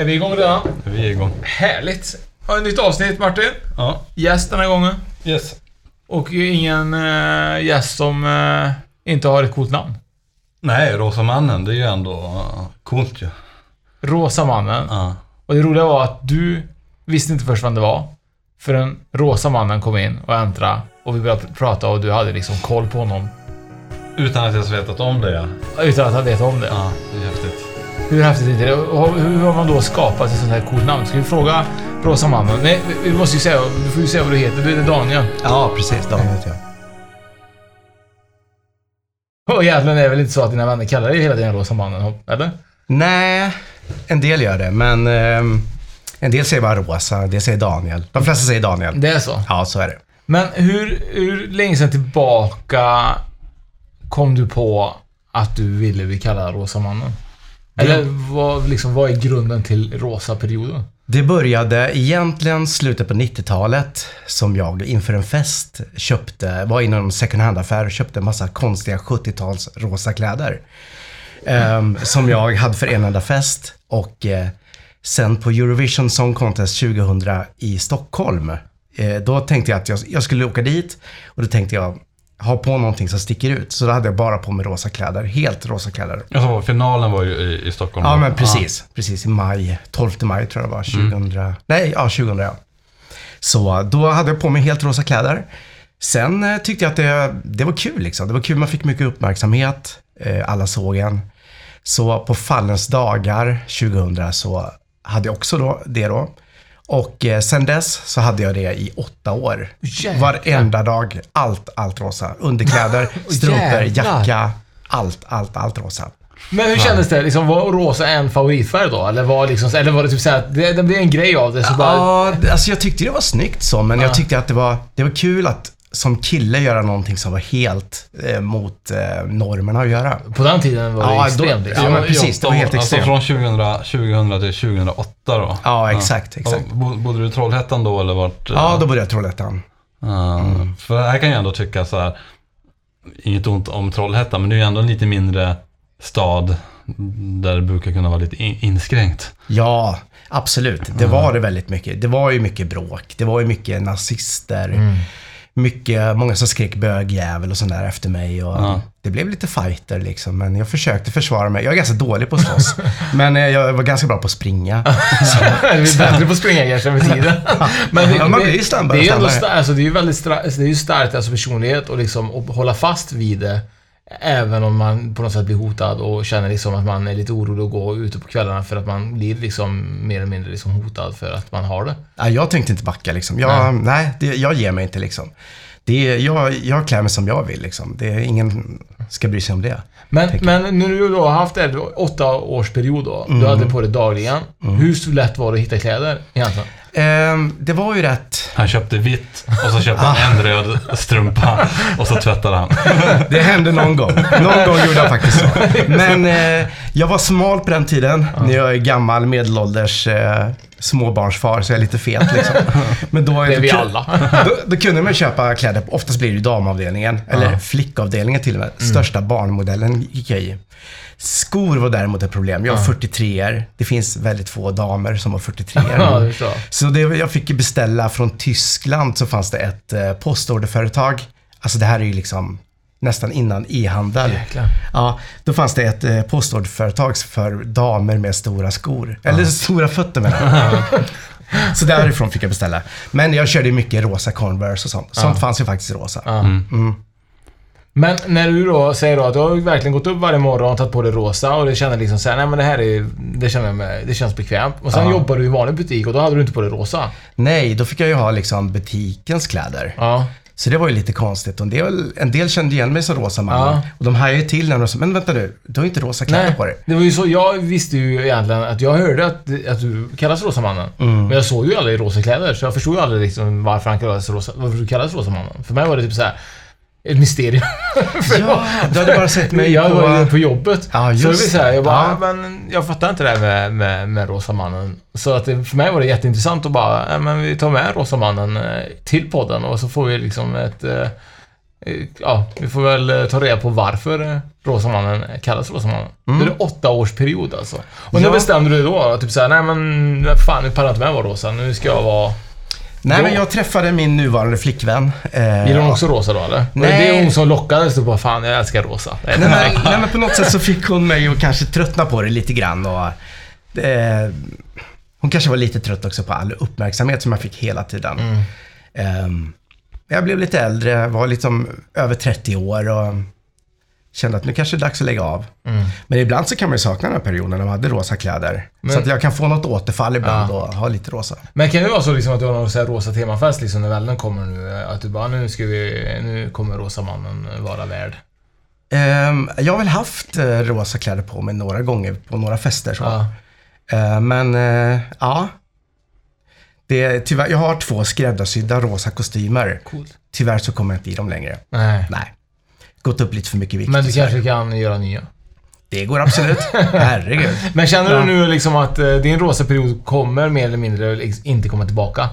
Är vi igång redan? Vi är igång. Härligt. Har ett nytt avsnitt Martin. Ja. Gäst den här gången. Yes. Och ingen äh, gäst som äh, inte har ett coolt namn. Nej, Rosa mannen, det är ju ändå uh, coolt ju. Rosa mannen. Ja. Och det roliga var att du visste inte först vem det var. Förrän Rosa mannen kom in och äntrade och vi började prata och du hade liksom koll på honom. Utan att jag vetat om det ja. Utan att han vet om det. Ja, det är häftigt. Hur häftigt är det? Och hur har man då skapat ett sånt här coolt namn? Ska vi fråga Rosa mannen? Nej, vi måste ju säga, du får ju säga vad du heter. Du heter Daniel. Ja, precis. Daniel heter jag. Och egentligen är det väl inte så att dina vänner kallar dig hela tiden Rosa mannen, eller? Nej, en del gör det, men ehm, en del säger bara Rosa, en del säger Daniel. De flesta säger Daniel. Det är så? Ja, så är det. Men hur, hur länge sedan tillbaka kom du på att du ville bli kallad Rosa mannen? Eller vad, liksom, vad är grunden till Rosa-perioden? Det började egentligen slutet på 90-talet som jag inför en fest köpte, var inom en second hand-affär och köpte en massa konstiga 70-tals rosa kläder. Ehm, som jag hade för en enda fest. Och eh, sen på Eurovision Song Contest 2000 i Stockholm, eh, då tänkte jag att jag, jag skulle åka dit och då tänkte jag ha på någonting som sticker ut. Så då hade jag bara på mig rosa kläder, helt rosa kläder. Alltså, finalen var ju i, i Stockholm. Ja, men precis. Precis i maj. 12 maj tror jag det var. 2000. Nej, ja 2000 ja. Så då hade jag på mig helt rosa kläder. Sen eh, tyckte jag att det, det var kul liksom. Det var kul, man fick mycket uppmärksamhet. Eh, alla såg en. Så på Fallens dagar 2000 så hade jag också då, det då. Och eh, sen dess så hade jag det i åtta år. Jäklar. Varenda dag. Allt, allt rosa. Underkläder, strumpor, jacka. Allt, allt, allt rosa. Men hur kändes det? Liksom, var rosa en favoritfärg då? Eller var, liksom, eller var det typ såhär det, det blev en grej av det? Så bara, Ja, alltså jag tyckte det var snyggt så, men Ja. jag tyckte att det var, det var kul att som kille göra någonting som var helt eh, mot eh, normerna att göra. På den tiden var det Ja, då- extremt. liksom. ja, men precis. det var helt Alltså extremt. från 2000, 2000 till 2008 då? Ja, exakt, exakt. Och bo- Bodde du i Trollhättan då eller vart? Ja, då började jag Trollhättan. Ja, För här kan jag ändå tycka så här. Inget ont om Trollhättan, men det är ju ändå en lite mindre stad där det brukar kunna vara lite in- inskränkt. Ja, absolut. Det var det väldigt mycket. Det var ju mycket bråk. Det var ju mycket nazister. Mm. Mycket, många som skrek bögjävel och sånt där efter mig. Och Ja. Det blev lite fighter liksom, men jag försökte försvara mig. Jag är ganska dålig på att slåss, men eh, jag var ganska bra på att springa. Du är bättre på att springa kanske med tiden. Men Ja, man blir ju snabbare Det är ju ändå alltså, det är ju väldigt stra- alltså, det är ju starkt, alltså personlighet och liksom och hålla fast vid det. Även om man på något sätt blir hotad och känner liksom att man är lite orolig att gå ute på kvällarna för att man blir liksom mer eller mindre liksom hotad för att man har det. Ja, jag tänkte inte backa liksom. Jag, nej, det, jag ger mig inte liksom. Det är, jag, jag klär mig som jag vill liksom. Det är, ingen ska bry sig om det. Men, men när du då har haft det åtta års period då. Mm. Du hade på det dagligen. Hur så lätt var det att hitta kläder egentligen? Ehm, det var ju rätt... Han köpte vitt och så köpte han en röd strumpa och så tvättade han. Det hände någon gång. Någon gång gjorde jag faktiskt så. Men eh, jag var smal på den tiden. När jag är gammal medelålders eh, småbarnsfar så jag är lite fet liksom. Men då, Det är vi alla. Då, då kunde man köpa kläder. Oftast blir det ju damavdelningen. Eller flickavdelningen till och med. Största barnmodellen gick jag i. Skor var däremot ett problem. Jag har 43 er Det finns väldigt få damer som har 43 Ja, er. Så det, jag fick beställa från Tyskland så fanns det ett eh, postorderföretag. Alltså det här är ju liksom nästan innan e-handel. Ja, då fanns det ett eh, postorderföretag för damer med stora skor. Eller stora fötter menar jag. Så därifrån fick jag beställa. Men jag körde mycket rosa Converse och sånt. Sånt fanns ju faktiskt i rosa. Ja. Mm. Men när du då säger då att du har verkligen gått upp varje morgon och tagit på dig rosa och det känner liksom såhär, nej men det här är, det känner med, det känns bekvämt. Och sen Ja. jobbar du i vanlig butik och då hade du inte på dig rosa. Nej, då fick jag ju ha liksom butikens kläder. Ja. Så det var ju lite konstigt. En del, en del kände igen mig som rosa man. Ja. Och de hajade ju till när de sa, men vänta nu, du har ju inte rosa kläder Nej, på dig. det var ju så. Jag visste ju egentligen att jag hörde att, att du kallas Rosamannen. Mm. Men jag såg ju aldrig rosa kläder, så jag förstod ju aldrig liksom varför han kallades rosa, varför du kallades Rosamannen. För mig var det typ så här ett mysterium. Ja, du hade bara sett mig jag på... var på jobbet. Ja, så det just så här, jag bara, Ja. men jag fattar inte det här med, med, med Rosa mannen. Så att det, för mig var det jätteintressant att bara, men vi tar med Rosa mannen eh, till podden och så får vi liksom ett, eh, eh, ja, vi får väl ta reda på varför eh, Rosamannen kallas Rosamannen. Det är åtta års period alltså. Och när Ja. bestämde du dig då? Typ såhär, nej men fan nu pallar inte med att vara rosa. Nu ska jag vara... Nej, Ja. men jag träffade min nuvarande flickvän. Eh, Gillar hon också rosa då eller? Var det Nej. det hon som lockades? Du bara, fan jag älskar rosa. Nej men, nej men på något sätt så fick hon mig att kanske tröttna på det lite grann och... Eh, hon kanske var lite trött också på all uppmärksamhet som jag fick hela tiden. Mm. Ehm, jag blev lite äldre, var liksom över 30 år och kände att nu kanske det är dags att lägga av. Mm. Men ibland så kan man ju sakna den här perioden när man hade rosa kläder. Men- Så att jag kan få något återfall ibland Ja. och ha lite rosa. Men kan det vara så liksom att du har någon så här rosa temafest liksom när välden kommer nu? Att du bara, nu ska vi... Nu kommer Rosamannen vara värd. Ehm, jag har väl haft eh, rosa kläder på mig några gånger på några fester. Så. Ja. Eh, men eh, ja. Det, är tyvärr, jag har två skräddarsydda rosa kostymer. Coolt. Tyvärr så kommer jag inte i dem längre. Nej. Nej. Gått upp lite för mycket vikt. Men du kanske kan göra nya? Det går absolut. Herregud. Men känner du nu liksom att eh, din rosa period kommer mer eller mindre liksom inte komma tillbaka?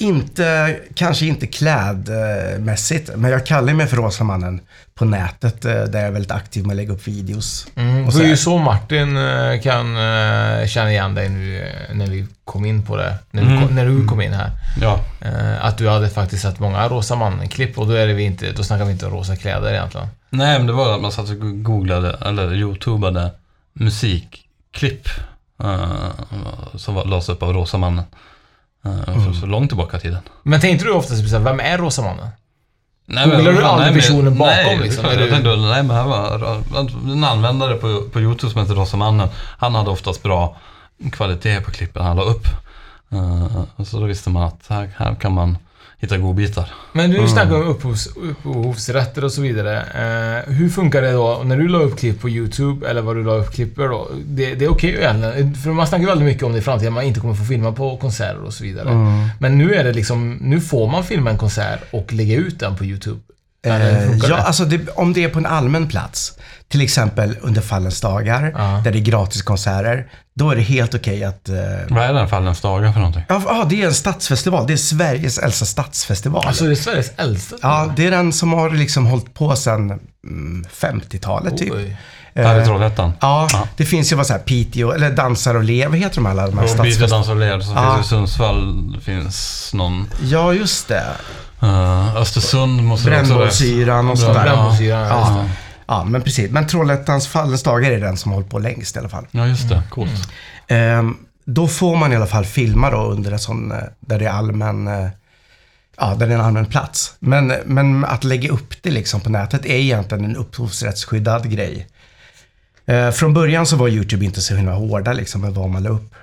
Inte, kanske inte klädmässigt, men jag kallar mig för Rosa mannen på nätet eh, där jag är väldigt aktiv med att lägga upp videos. Mm, Och det så är ju så Martin eh, kan eh, känna igen dig nu när vi kom in på det. När, du, Mm. kom, när du kom in här. Ja, Att du hade faktiskt sett många Rosa mannen-klipp och då är det vi inte, då snackar vi inte om rosa kläder egentligen. nej men det var att man satt och googlade, eller youtubade musikklipp uh, som var, lades upp av Rosa mannen. För, för långt tillbaka i tiden. Men tänkte du ofta så här, vem är Rosa mannen? Nej, Googlar du aldrig men- personen bakom, nej, liksom? Är jag du- tänkte, nej men här var en användare på, på YouTube som heter Rosa mannen. Han hade oftast bra kvalitet på klippen han la upp. Uh, så då visste man att här, här kan man hitta godbitar. Men Mm. du snackar om upphovs, upphovsrätter och så vidare. Eh, hur funkar det då när du la upp klipp på YouTube, eller vad du la upp klipper då? Det, det är okej egentligen, för man snackar väldigt mycket om det i framtiden, man inte kommer få filma på konserter och så vidare. Mm. Men nu är det liksom, nu får man filma en konsert och lägga ut den på YouTube. Eh, ja, det? alltså det, om det är på en allmän plats, till exempel under Fallens dagar, Ja. där det är gratiskonserter, då är det helt okej att... eh, Vad är den Fallens dagar för någonting? Ja, det är en stadsfestival. Det är Sveriges äldsta stadsfestival. Alltså det är Sveriges äldsta. ja, det är den som har liksom hållit på sedan mm, 50-talet typ. Oj. Här i Eh, Trollhättan. Ja, Ja. det finns ju vad så här Piteå, eller Dansar och lev, vad heter de alla de här Och stadsfestivalerna? dans och led som Ja. finns i Sundsvall. Det finns någon... Ja, just det. Uh, Östersund måste det också vara. Brännbollsyran och sådär. Brännbollsyran, ja, Ja. men precis. Men Trollhättans Fallens dagar är den som har hållit på längst i alla fall. Ja, just det. Coolt. Ehm, då får man i alla fall filma då under en sån, eh, där det är allmän, eh, ja, där det är en allmän plats. Men, men att lägga upp det liksom på nätet är egentligen en upphovsrättsskyddad grej. Eh, från början så var YouTube inte så himla hårda liksom med vad man la upp.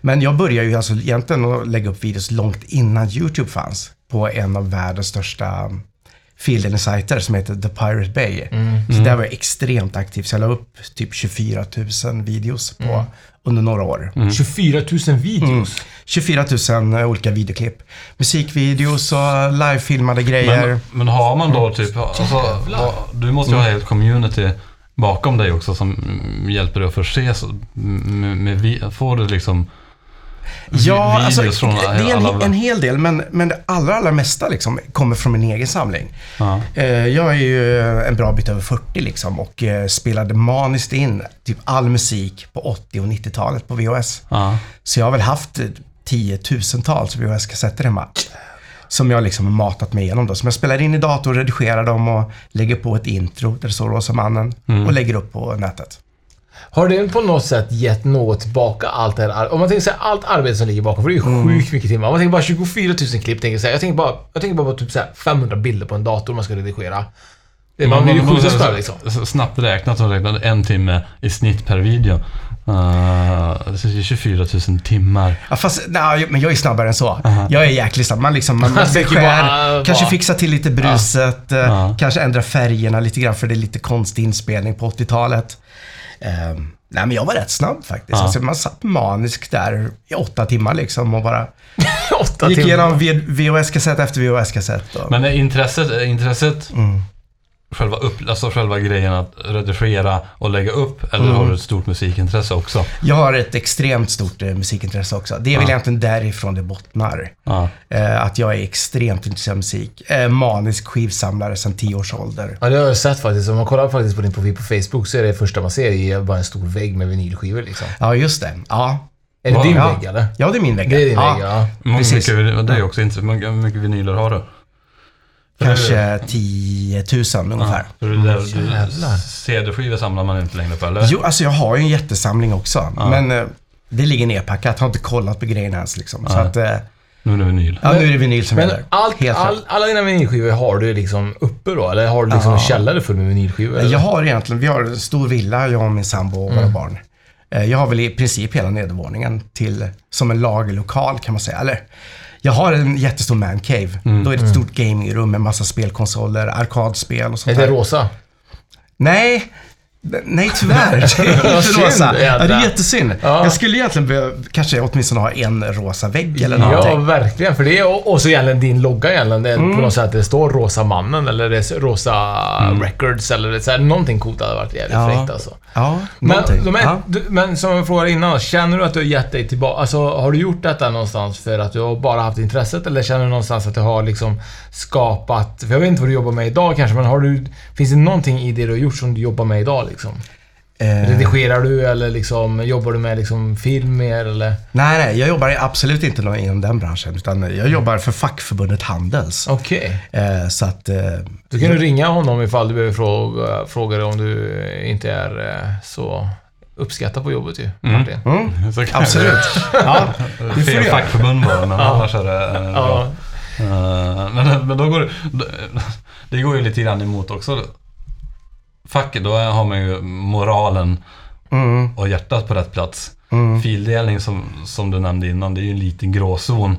Men jag började ju alltså egentligen att lägga upp videos långt innan YouTube fanns. På en av världens största fildelningssajter som heter The Pirate Bay. Så där var jag extremt aktiv. Så jag la upp typ 24 000 videos på, under några år. 24 000 videos. 24 000 olika videoklipp. Musikvideos och livefilmade grejer. Men, men har man då typ... Alltså, du måste ju ha ett community bakom dig också som mm, hjälper dig att förse med, med, vi- Får du liksom Ja, alltså, det är en, en hel del, men, men det allra, allra mesta liksom kommer från min egen samling. Ja. Eh, Jag är ju en bra bit över 40 liksom och eh, spelade maniskt in typ all musik på 80 och 90-talet på VHS. Ja. Så jag har väl haft tiotusentals VHS-kassetter hemma. Som jag liksom har matat mig igenom då. Som jag spelar in i dator, redigerar dem och lägger på ett intro där det står Rosa mannen och lägger upp på nätet. Har det på något sätt gett något tillbaka allt det här Om man tänker sig allt arbete som ligger bakom, för det är ju Mm. sjukt mycket timmar. Om man tänker bara 24 000 klipp, tänker jag, så här, jag tänker bara, jag tänker bara på typ så här 500 bilder på en dator man ska redigera. Det, man blir ju skjutsad själv liksom. Snabbt räknat så räknade en timme i snitt per video. Uh, det är 24 000 timmar. Ja, fast, nej, men jag är snabbare än så. Jag är jäkligt snabb. Man, liksom, man beskär, bara- kanske fixar till lite bruset, eh, Ja. kanske ändrar färgerna lite grann för det är lite konstig inspelning på 80-talet. Ehm, nej, men jag var rätt snabb faktiskt. Ja. Alltså, man satt manisk där i åtta timmar liksom och bara Åtta gick timmar. igenom VHS-kassett efter VHS-kassett. Och... Men intresset, intresset Mm. Själva, upp, alltså själva grejen att redigera och lägga upp? Eller Mm. har du ett stort musikintresse också? Jag har ett extremt stort eh, musikintresse också. Det är väl Ja. egentligen därifrån det bottnar. Ja. Eh, att jag är extremt intresserad av musik. Eh, manisk skivsamlare sedan tio års ålder. Ja, det har jag sett faktiskt. Om man kollar faktiskt på din profil på Facebook så är det första man ser är bara en stor vägg med vinylskivor liksom. Ja, just det. Ja, Är det din Ja. vägg eller? ja det är min vägg. Det är din ja, vägg, ja. Precis. mycket, det är också intressant. Hur mycket vinyler har du? Kanske 10 000 ungefär. Du, CD-skivor samlar man inte längre på, eller? Jo, alltså jag har ju en jättesamling också. Men eh, det ligger nedpackat. Jag har inte kollat på grejerna ens liksom. Så Ja. att, eh, Nu är det vinyl. ja, nu är det vinyl som Men gäller. allt, Helt all, alla dina vinylskivor har du liksom uppe då? Eller har du liksom Ja. en källare full med vinylskivor? eller? Jag har egentligen, vi har en stor villa, jag och min sambo och Mm. våra barn. Eh, Jag har väl i princip hela nedervåningen till, som en lagerlokal kan man säga. Eller, jag har en jättestor mancave. Mm. Då är det ett stort gamingrum med massa spelkonsoler, arkadspel och Är sånt det där. rosa? Nej, nej tyvärr. Det är inte rosa. Ja, det jädra. är jättesynd. Ja. Jag skulle egentligen behöva, kanske åtminstone ha en rosa vägg eller någonting. Ja, verkligen. För det är, och, så egentligen din logga egentligen. Det är Mm. på något sätt det står Rosa Mannen eller det är Rosa Records eller så här, någonting coolt hade varit jävligt Ja. fräckt alltså. Ja, Men, någonting. är, ja. du, men som jag frågade innan, känner du att du har gett dig tillbaka? Alltså, har du gjort detta någonstans för att du har bara haft intresset eller känner du någonstans att du har liksom skapat... För jag vet inte vad du jobbar med idag kanske, men har du... Finns det någonting i det du har gjort som du jobbar med idag liksom? Eh, Redigerar du eller liksom, jobbar du med liksom film mer eller? nej, nej, jag jobbar absolut inte inom den branschen. Utan jag jobbar för fackförbundet Handels. Okej. Eh, så att... Eh, Då kan du ringa honom ifall du behöver fråga, fråga dig om du inte är eh, så uppskattad på jobbet ju, Martin. mm, Så kan- absolut. ja, det Fel fackförbund bara, men annars är det eh, bra. Ja. Eh, Men, men då går det... Det går ju lite grann emot också. Facket, då har man ju moralen Mm, och hjärtat på rätt plats. mm. Fildelning som, som du nämnde innan, det är ju en liten gråzon.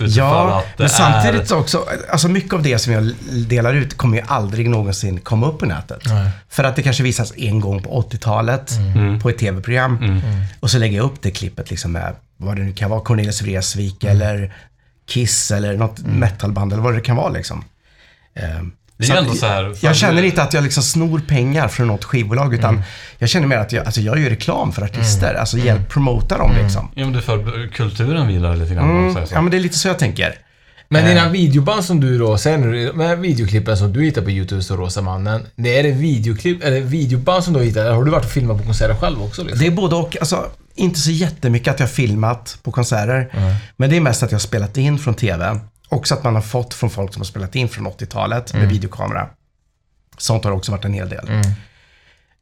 Ja, men samtidigt är, så också, alltså mycket av det som jag delar ut kommer ju aldrig någonsin komma upp på nätet. Nej. För att det kanske visas en gång på 80-talet Mm. på ett tv-program. Mm. Och så lägger jag upp det klippet liksom med vad det nu kan vara, Cornelis Vreeswijk Mm. eller Kiss eller något metalband eller vad det kan vara liksom. Det är så ändå så här, Jag känner inte att jag liksom snor pengar från något skivbolag utan jag känner mer att jag, alltså jag gör reklam för artister. Alltså hjälp promota dem liksom. Ja, men det för kulturen vidare lite grann. Mm, så. ja men det är lite så jag tänker. Men Eh. dina videoband som du då, säg nu, med videoklippen som du hittar på YouTube, så Rosa Mannen. Det är det videoklipp, eller videoband som du har hittat, eller har du varit och filmat på konserter själv också liksom? Det är både och. Alltså, inte så jättemycket att jag har filmat på konserter. Men det är mest att jag har spelat in från TV. Också att man har fått från folk som har spelat in från 80-talet med videokamera. Sånt har också varit en hel del. Mm.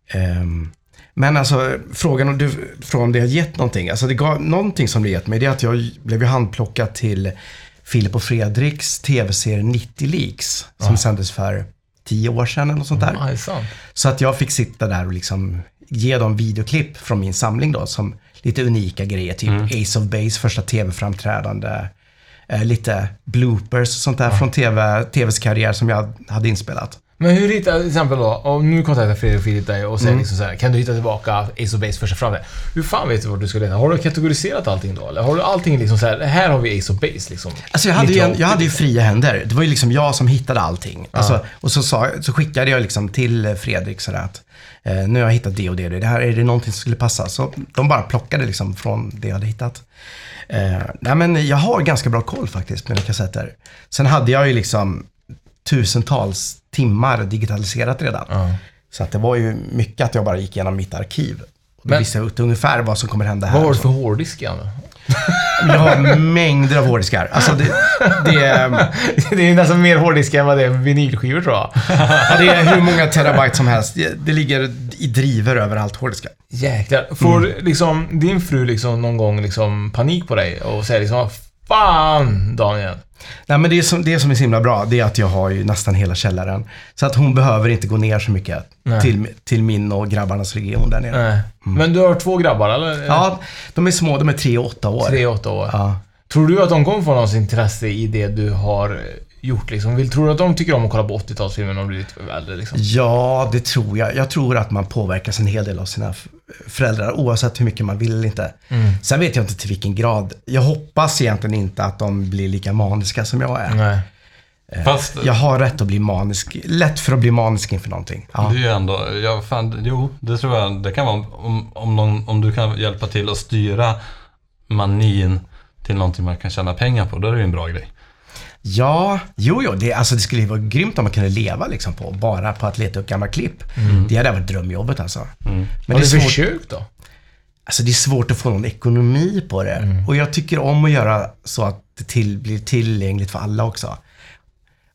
Ehm, men alltså frågan om, du, frågan om det har gett någonting. Alltså det gav, någonting som det gett mig det är att jag blev handplockad till Filip och Fredriks tv-serie 90 Leaks. Som sändes för tio år sedan eller något sånt där. Ja, sant. Så att jag fick sitta där och liksom ge dem videoklipp från min samling då som lite unika grejer. Typ Ace of Base första tv-framträdande. Eh, lite bloopers och sånt där från TV, TVs karriär som jag hade inspelat. Men hur hittar, till exempel då, om nu kontaktar Fredrik och Filip dig och säger Mm. liksom så här, kan du hitta tillbaka Ace of Base första fram Hur fan vet du vart du ska leta? Har du kategoriserat allting då? Eller har du allting liksom så här, här har vi Ace of Base liksom? Alltså jag hade, ju, en, 1980. jag hade ju fria händer. Det var ju liksom jag som hittade allting. Alltså, och så, sa, så skickade jag liksom till Fredrik sådär att eh, nu har jag hittat det och det och det. det här, är det någonting som skulle passa? Så de bara plockade liksom från det jag hade hittat. Eh, nej men jag har ganska bra koll faktiskt på mina kassetter. Sen hade jag ju liksom tusentals timmar digitaliserat redan. Ja. Så att det var ju mycket att jag bara gick igenom mitt arkiv. Och då Men- visste jag ungefär vad som kommer hända här. Vad har du för hårddisk? Jag har mängder av hårddiskar. Alltså det, det, är- det är nästan mer hårddisk än vad det är vinylskivor tror jag. Ja, det är hur många terabyte som helst. Det, det ligger i driver överallt hårddiskar. Jäklar. Får Mm. liksom din fru liksom någon gång liksom panik på dig och säger liksom "Vad Fan Daniel. Nej, men det, som, det som är så himla bra, det är att jag har ju nästan hela källaren. Så att hon behöver inte gå ner så mycket Nej. till, till min och grabbarnas region där nere. Nej. Men du har två grabbar eller? Ja, de är små. De är tre och åtta år. Tre, åtta år. Ja. Tror du att de kommer få någons intresse i det du har eh, gjort liksom? Tror du att de tycker om att kolla på 80-talsfilmer när de blir lite äldre liksom? ja, det tror jag. Jag tror att man påverkas en hel del av sina föräldrar, oavsett hur mycket man vill eller inte. Mm. Sen vet jag inte till vilken grad. Jag hoppas egentligen inte att de blir lika maniska som jag är. Nej. Fast Jag har rätt att bli manisk, lätt för att bli manisk inför någonting. Ja. det är ju ändå, ja, fan, jo, det tror jag, det kan vara om, om, någon, om du kan hjälpa till att styra manin till någonting man kan tjäna pengar på, då är det ju en bra grej. Ja, jo, jo. Det, alltså, det skulle ju vara grymt om man kunde leva liksom på, bara på att leta upp gamla klipp. Det hade varit drömjobbet alltså. Men Har det är, du försökt då? alltså, det är svårt att få någon ekonomi på det. Och jag tycker om att göra så att det till, blir tillgängligt för alla också.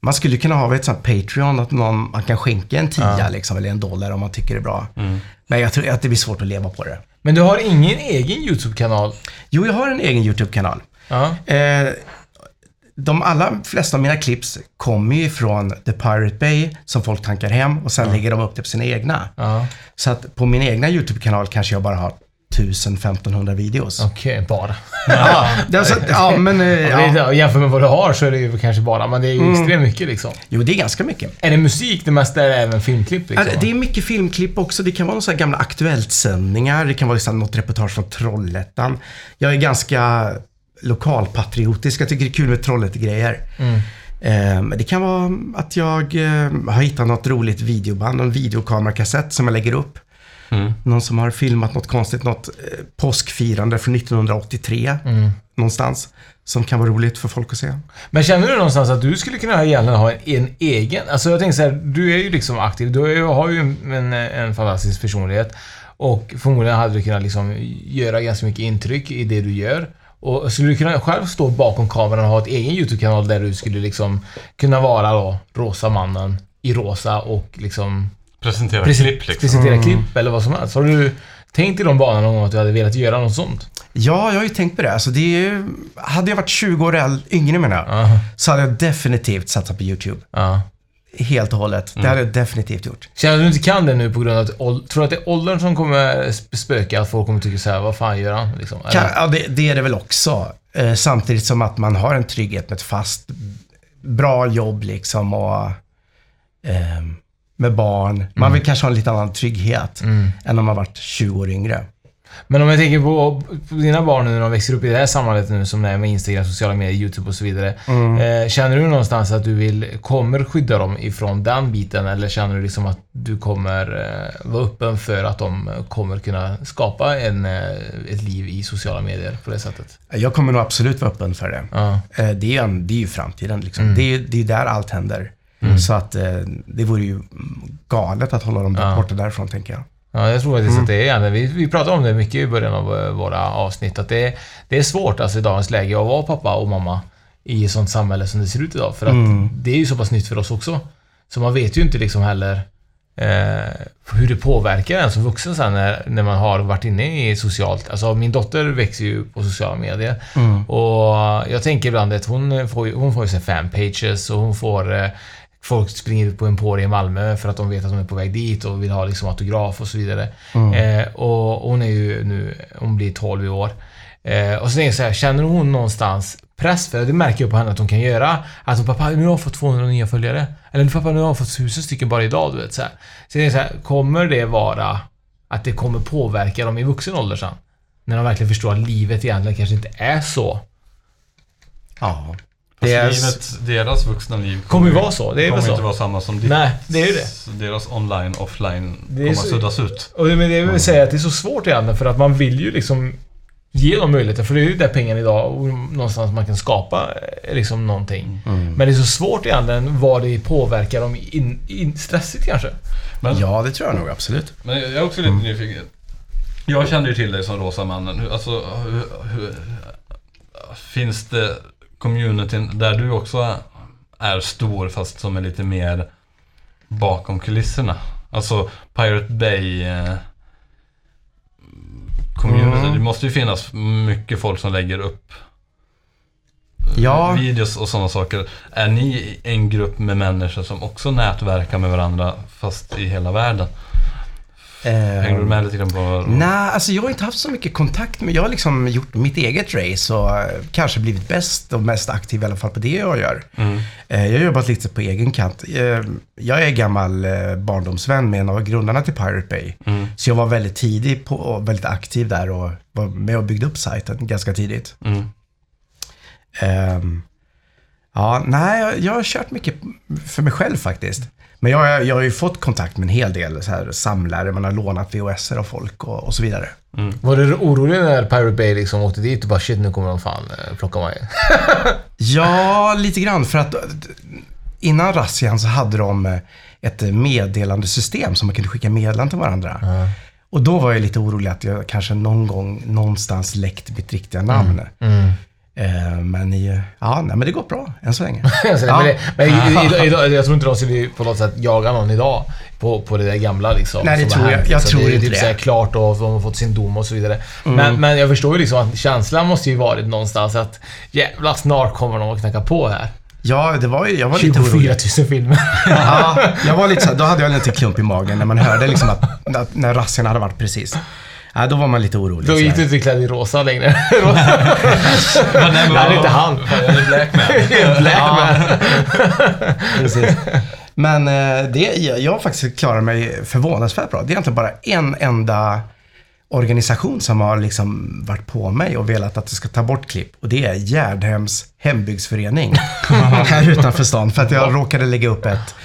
Man skulle kunna ha ett sånt Patreon, att någon, man kan skänka en tia liksom, eller en dollar om man tycker det är bra. Men jag tror att det blir svårt att leva på det. Men du har ingen egen YouTube-kanal? Jo, jag har en egen YouTube-kanal. Ja. Eh, de allra flesta av mina clips kommer ju från The Pirate Bay som folk tankar hem och sen lägger de upp det på sina egna. Ja. Så att på min egna YouTube-kanal kanske jag bara har 1000-1500 videos. Okej, bara. Ja, det är så, ja, men... eh, Ja. Ja. Ja. Jämfört med vad du har så är det ju kanske bara, men det är ju extremt mycket liksom. Jo, det är ganska mycket. Är det musik det mesta eller även filmklipp Ja, liksom? det är mycket filmklipp också. Det kan vara några gamla Aktuellt-sändningar. Det kan vara liksom något reportage från Trollhättan. Jag är ganska lokalpatriotisk. Jag tycker det är kul med Trollhättegrejer. Eh, men Det kan vara att jag eh, har hittat något roligt videoband, en videokamerakassett som jag lägger upp. Någon som har filmat något konstigt, något eh, påskfirande från 1983 någonstans. Som kan vara roligt för folk att se. Men känner du någonstans att du skulle kunna egentligen ha en, en egen... Alltså jag tänker så här, du är ju liksom aktiv. Du är, har ju en, en, en fantastisk personlighet. Och förmodligen hade du kunnat liksom göra ganska mycket intryck i det du gör. Och skulle du kunna själv stå bakom kameran och ha ett egen YouTube-kanal där du skulle liksom kunna vara då rosa mannen i rosa och liksom Presentera presen- klipp liksom. presentera klipp eller vad som helst. Har du tänkt i de banorna någon gång att du hade velat göra något sånt? Ja, jag har ju tänkt på det. Alltså det är, ju- hade jag varit 20 år yngre menar jag, Ja. så hade jag definitivt satsat på YouTube. Ja. Helt och hållet. Det hade jag definitivt gjort. Känner du inte kan det nu på grund av att Tror du att det är åldern som kommer sp- spöka? Att folk kommer tycka så här, vad fan gör han? Liksom? Kan, ja, det, det är det väl också. Eh, samtidigt som att man har en trygghet med ett fast, bra jobb liksom och eh, med barn. Man vill kanske ha en lite annan trygghet än om man varit 20 år yngre. Men om jag tänker på, på dina barn nu när de växer upp i det här samhället nu som det är med Instagram, sociala medier, YouTube och så vidare. Eh, känner du någonstans att du vill, kommer skydda dem ifrån den biten? Eller känner du liksom att du kommer eh, vara öppen för att de kommer kunna skapa en, eh, ett liv i sociala medier på det sättet? Jag kommer nog absolut vara öppen för det. Ja. Eh, Det är en, det är ju framtiden. Liksom. Det, är, det är där allt händer. Så att eh, det vore ju galet att hålla dem Ja. borta därifrån, tänker jag. Ja, jag tror faktiskt att det är vi, vi pratade om det mycket i början av eh, våra avsnitt, att det, är- det är svårt alltså i dagens läge att vara pappa och mamma i ett sånt samhälle som det ser ut idag. För att det är ju så pass nytt för oss också. Så man vet ju inte liksom heller eh, hur det påverkar en som vuxen sen när, när man har varit inne i socialt... Alltså min dotter växer ju på sociala medier. Och jag tänker ibland att hon får hon får ju så här fanpages och hon får eh, Folk springer ut på Emporia i Malmö för att de vet att hon är på väg dit och vill ha liksom autograf och så vidare. Eh, och hon är ju nu, hon blir 12 i år. Eh, och så tänker jag så här, känner hon någonstans press? För det märker jag på henne att hon kan göra. Att hon, pappa, nu har jag fått 200 nya följare. Eller pappa, nu har jag fått 1000 stycken bara idag, du vet. Så, här. så tänker så här, kommer det vara att det kommer påverka dem i vuxen ålder sen? När de verkligen förstår att livet egentligen kanske inte är så. Ja. Är- livet, deras vuxna liv Kommer ju vara så, det är kommer så. inte vara samma som ditt. Nej, det är ju det. Deras online, offline Det kommer så- att suddas ut. Och det, men det vill säga att det är så svårt egentligen för att man vill ju liksom ge dem möjligheter. För det är ju där pengarna idag och någonstans man kan skapa eh, liksom någonting. Men det är så svårt egentligen vad det påverkar dem in, in, stressigt kanske. Men, ja, det tror jag nog absolut. men jag är också lite nyfiken. Jag kände ju till dig som Rosa mannen. Alltså, hur, hur, finns det communityn där du också är stor fast som är lite mer bakom kulisserna? Alltså Pirate Bay eh, community. Mm. Det måste ju finnas mycket folk som lägger upp Ja. videos och sådana saker. Är ni en grupp med människor som också nätverkar med varandra fast i hela världen? Hänger du med lite grann på... Nej, alltså jag har inte haft så mycket kontakt med... Jag har liksom gjort mitt eget race och eh, kanske blivit bäst och mest aktiv i alla fall på det jag gör. Mm. Eh, Jag har jobbat lite på egen kant. Eh, Jag är gammal barndomsvän med en av grundarna till Pirate Bay. Mm. Så jag var väldigt tidig på, och väldigt aktiv där och var med och byggde upp sajten ganska tidigt. Mm. Ehm, Ja, nej, jag, jag har kört mycket för mig själv faktiskt. Men jag, jag har ju fått kontakt med en hel del så här, samlare, man har lånat VHS av folk och, och så vidare. Var du orolig när Pirate Bay liksom åkte dit och bara shit, nu kommer de fan eh, plocka mig? Ja, lite grann. För att eh, innan razzian så hade de eh, ett meddelandesystem som man kunde skicka meddelanden till varandra. Och då var jag lite orolig att jag kanske någon gång någonstans läckt mitt riktiga namn. Mm. Eh, men, i, ja, nej, men det går bra än så länge. Alltså, Ja. men men i- i- idag- jag tror inte de skulle på något sätt jaga någon idag på, på det där gamla liksom. Nej, det tror jag- hänt, jag liksom. tror det är inte typ det. så här klart och de har fått sin dom och så vidare. Mm. Men, men jag förstår ju liksom att känslan måste ju varit någonstans att jävla snart kommer de att knacka på här. Ja, det var ju, jag var lite 24 orolig. 000 filmer. Ja, jag var lite så då hade jag lite klump i magen när man hörde liksom att, att när razzian hade varit precis. Ja, då var man lite orolig. Då gick du inte klädd i rosa längre. Nej, det är inte han. Jag är. Black man. Precis. Men eh, det, jag, jag har faktiskt klarat mig förvånansvärt bra. Det är egentligen bara en enda organisation som har liksom varit på mig och velat att det ska ta bort klipp. Och det är Gärdhems hembygdsförening här utanför stan. För att jag råkade lägga upp ett,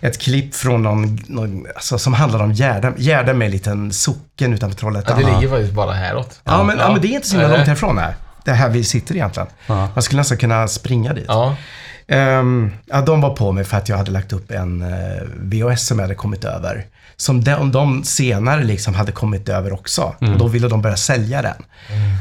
ett klipp från någon, någon alltså, som handlar om Gärdhem. Gärdhem är en liten socken utanför Ja, Trollhättan. det ligger faktiskt bara häråt. Ja, men, ja, men det är inte så himla långt härifrån här. Det är här vi sitter egentligen. Ja. Man skulle nästan kunna springa dit. Ja. Ehm, ja, de var på mig för att jag hade lagt upp en uh, VHS som jag hade kommit över. Som de, de senare liksom hade kommit över också. Och då ville de börja sälja den.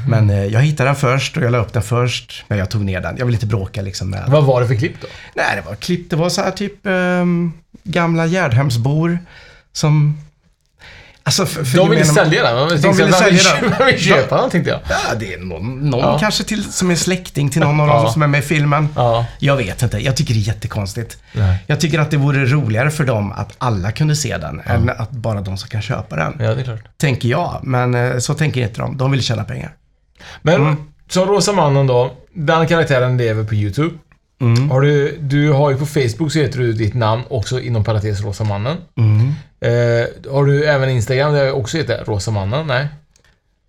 Men eh, jag hittade den först och jag la upp den först. Men jag tog ner den. Jag ville inte bråka liksom med... Vad var det för klipp då? Nej, det var klipp. Det var så här typ ehm, gamla Gärdhemsbor som... Alltså för, för De ville sälja den. De ville sälja den. De vill köpa den tänkte jag. Ja, det är någon, någon Ja. kanske till, som är släkting till någon av dem Ja. som är med i filmen. Ja. Jag vet inte. Jag tycker det är jättekonstigt. Nej. Jag tycker att det vore roligare för dem att alla kunde se den, än att bara de som kan köpa den. Ja, det är klart. Tänker jag, men eh, så tänker inte de. De vill tjäna pengar. Men Mm. som Rosa Mannen då. Den karaktären lever på YouTube. Mm. Har du, du har ju på Facebook så heter du ditt namn också inom parentes Rosa Mannen. Mm. Eh, har du även Instagram där jag också heter Rosa Mannen? Nej?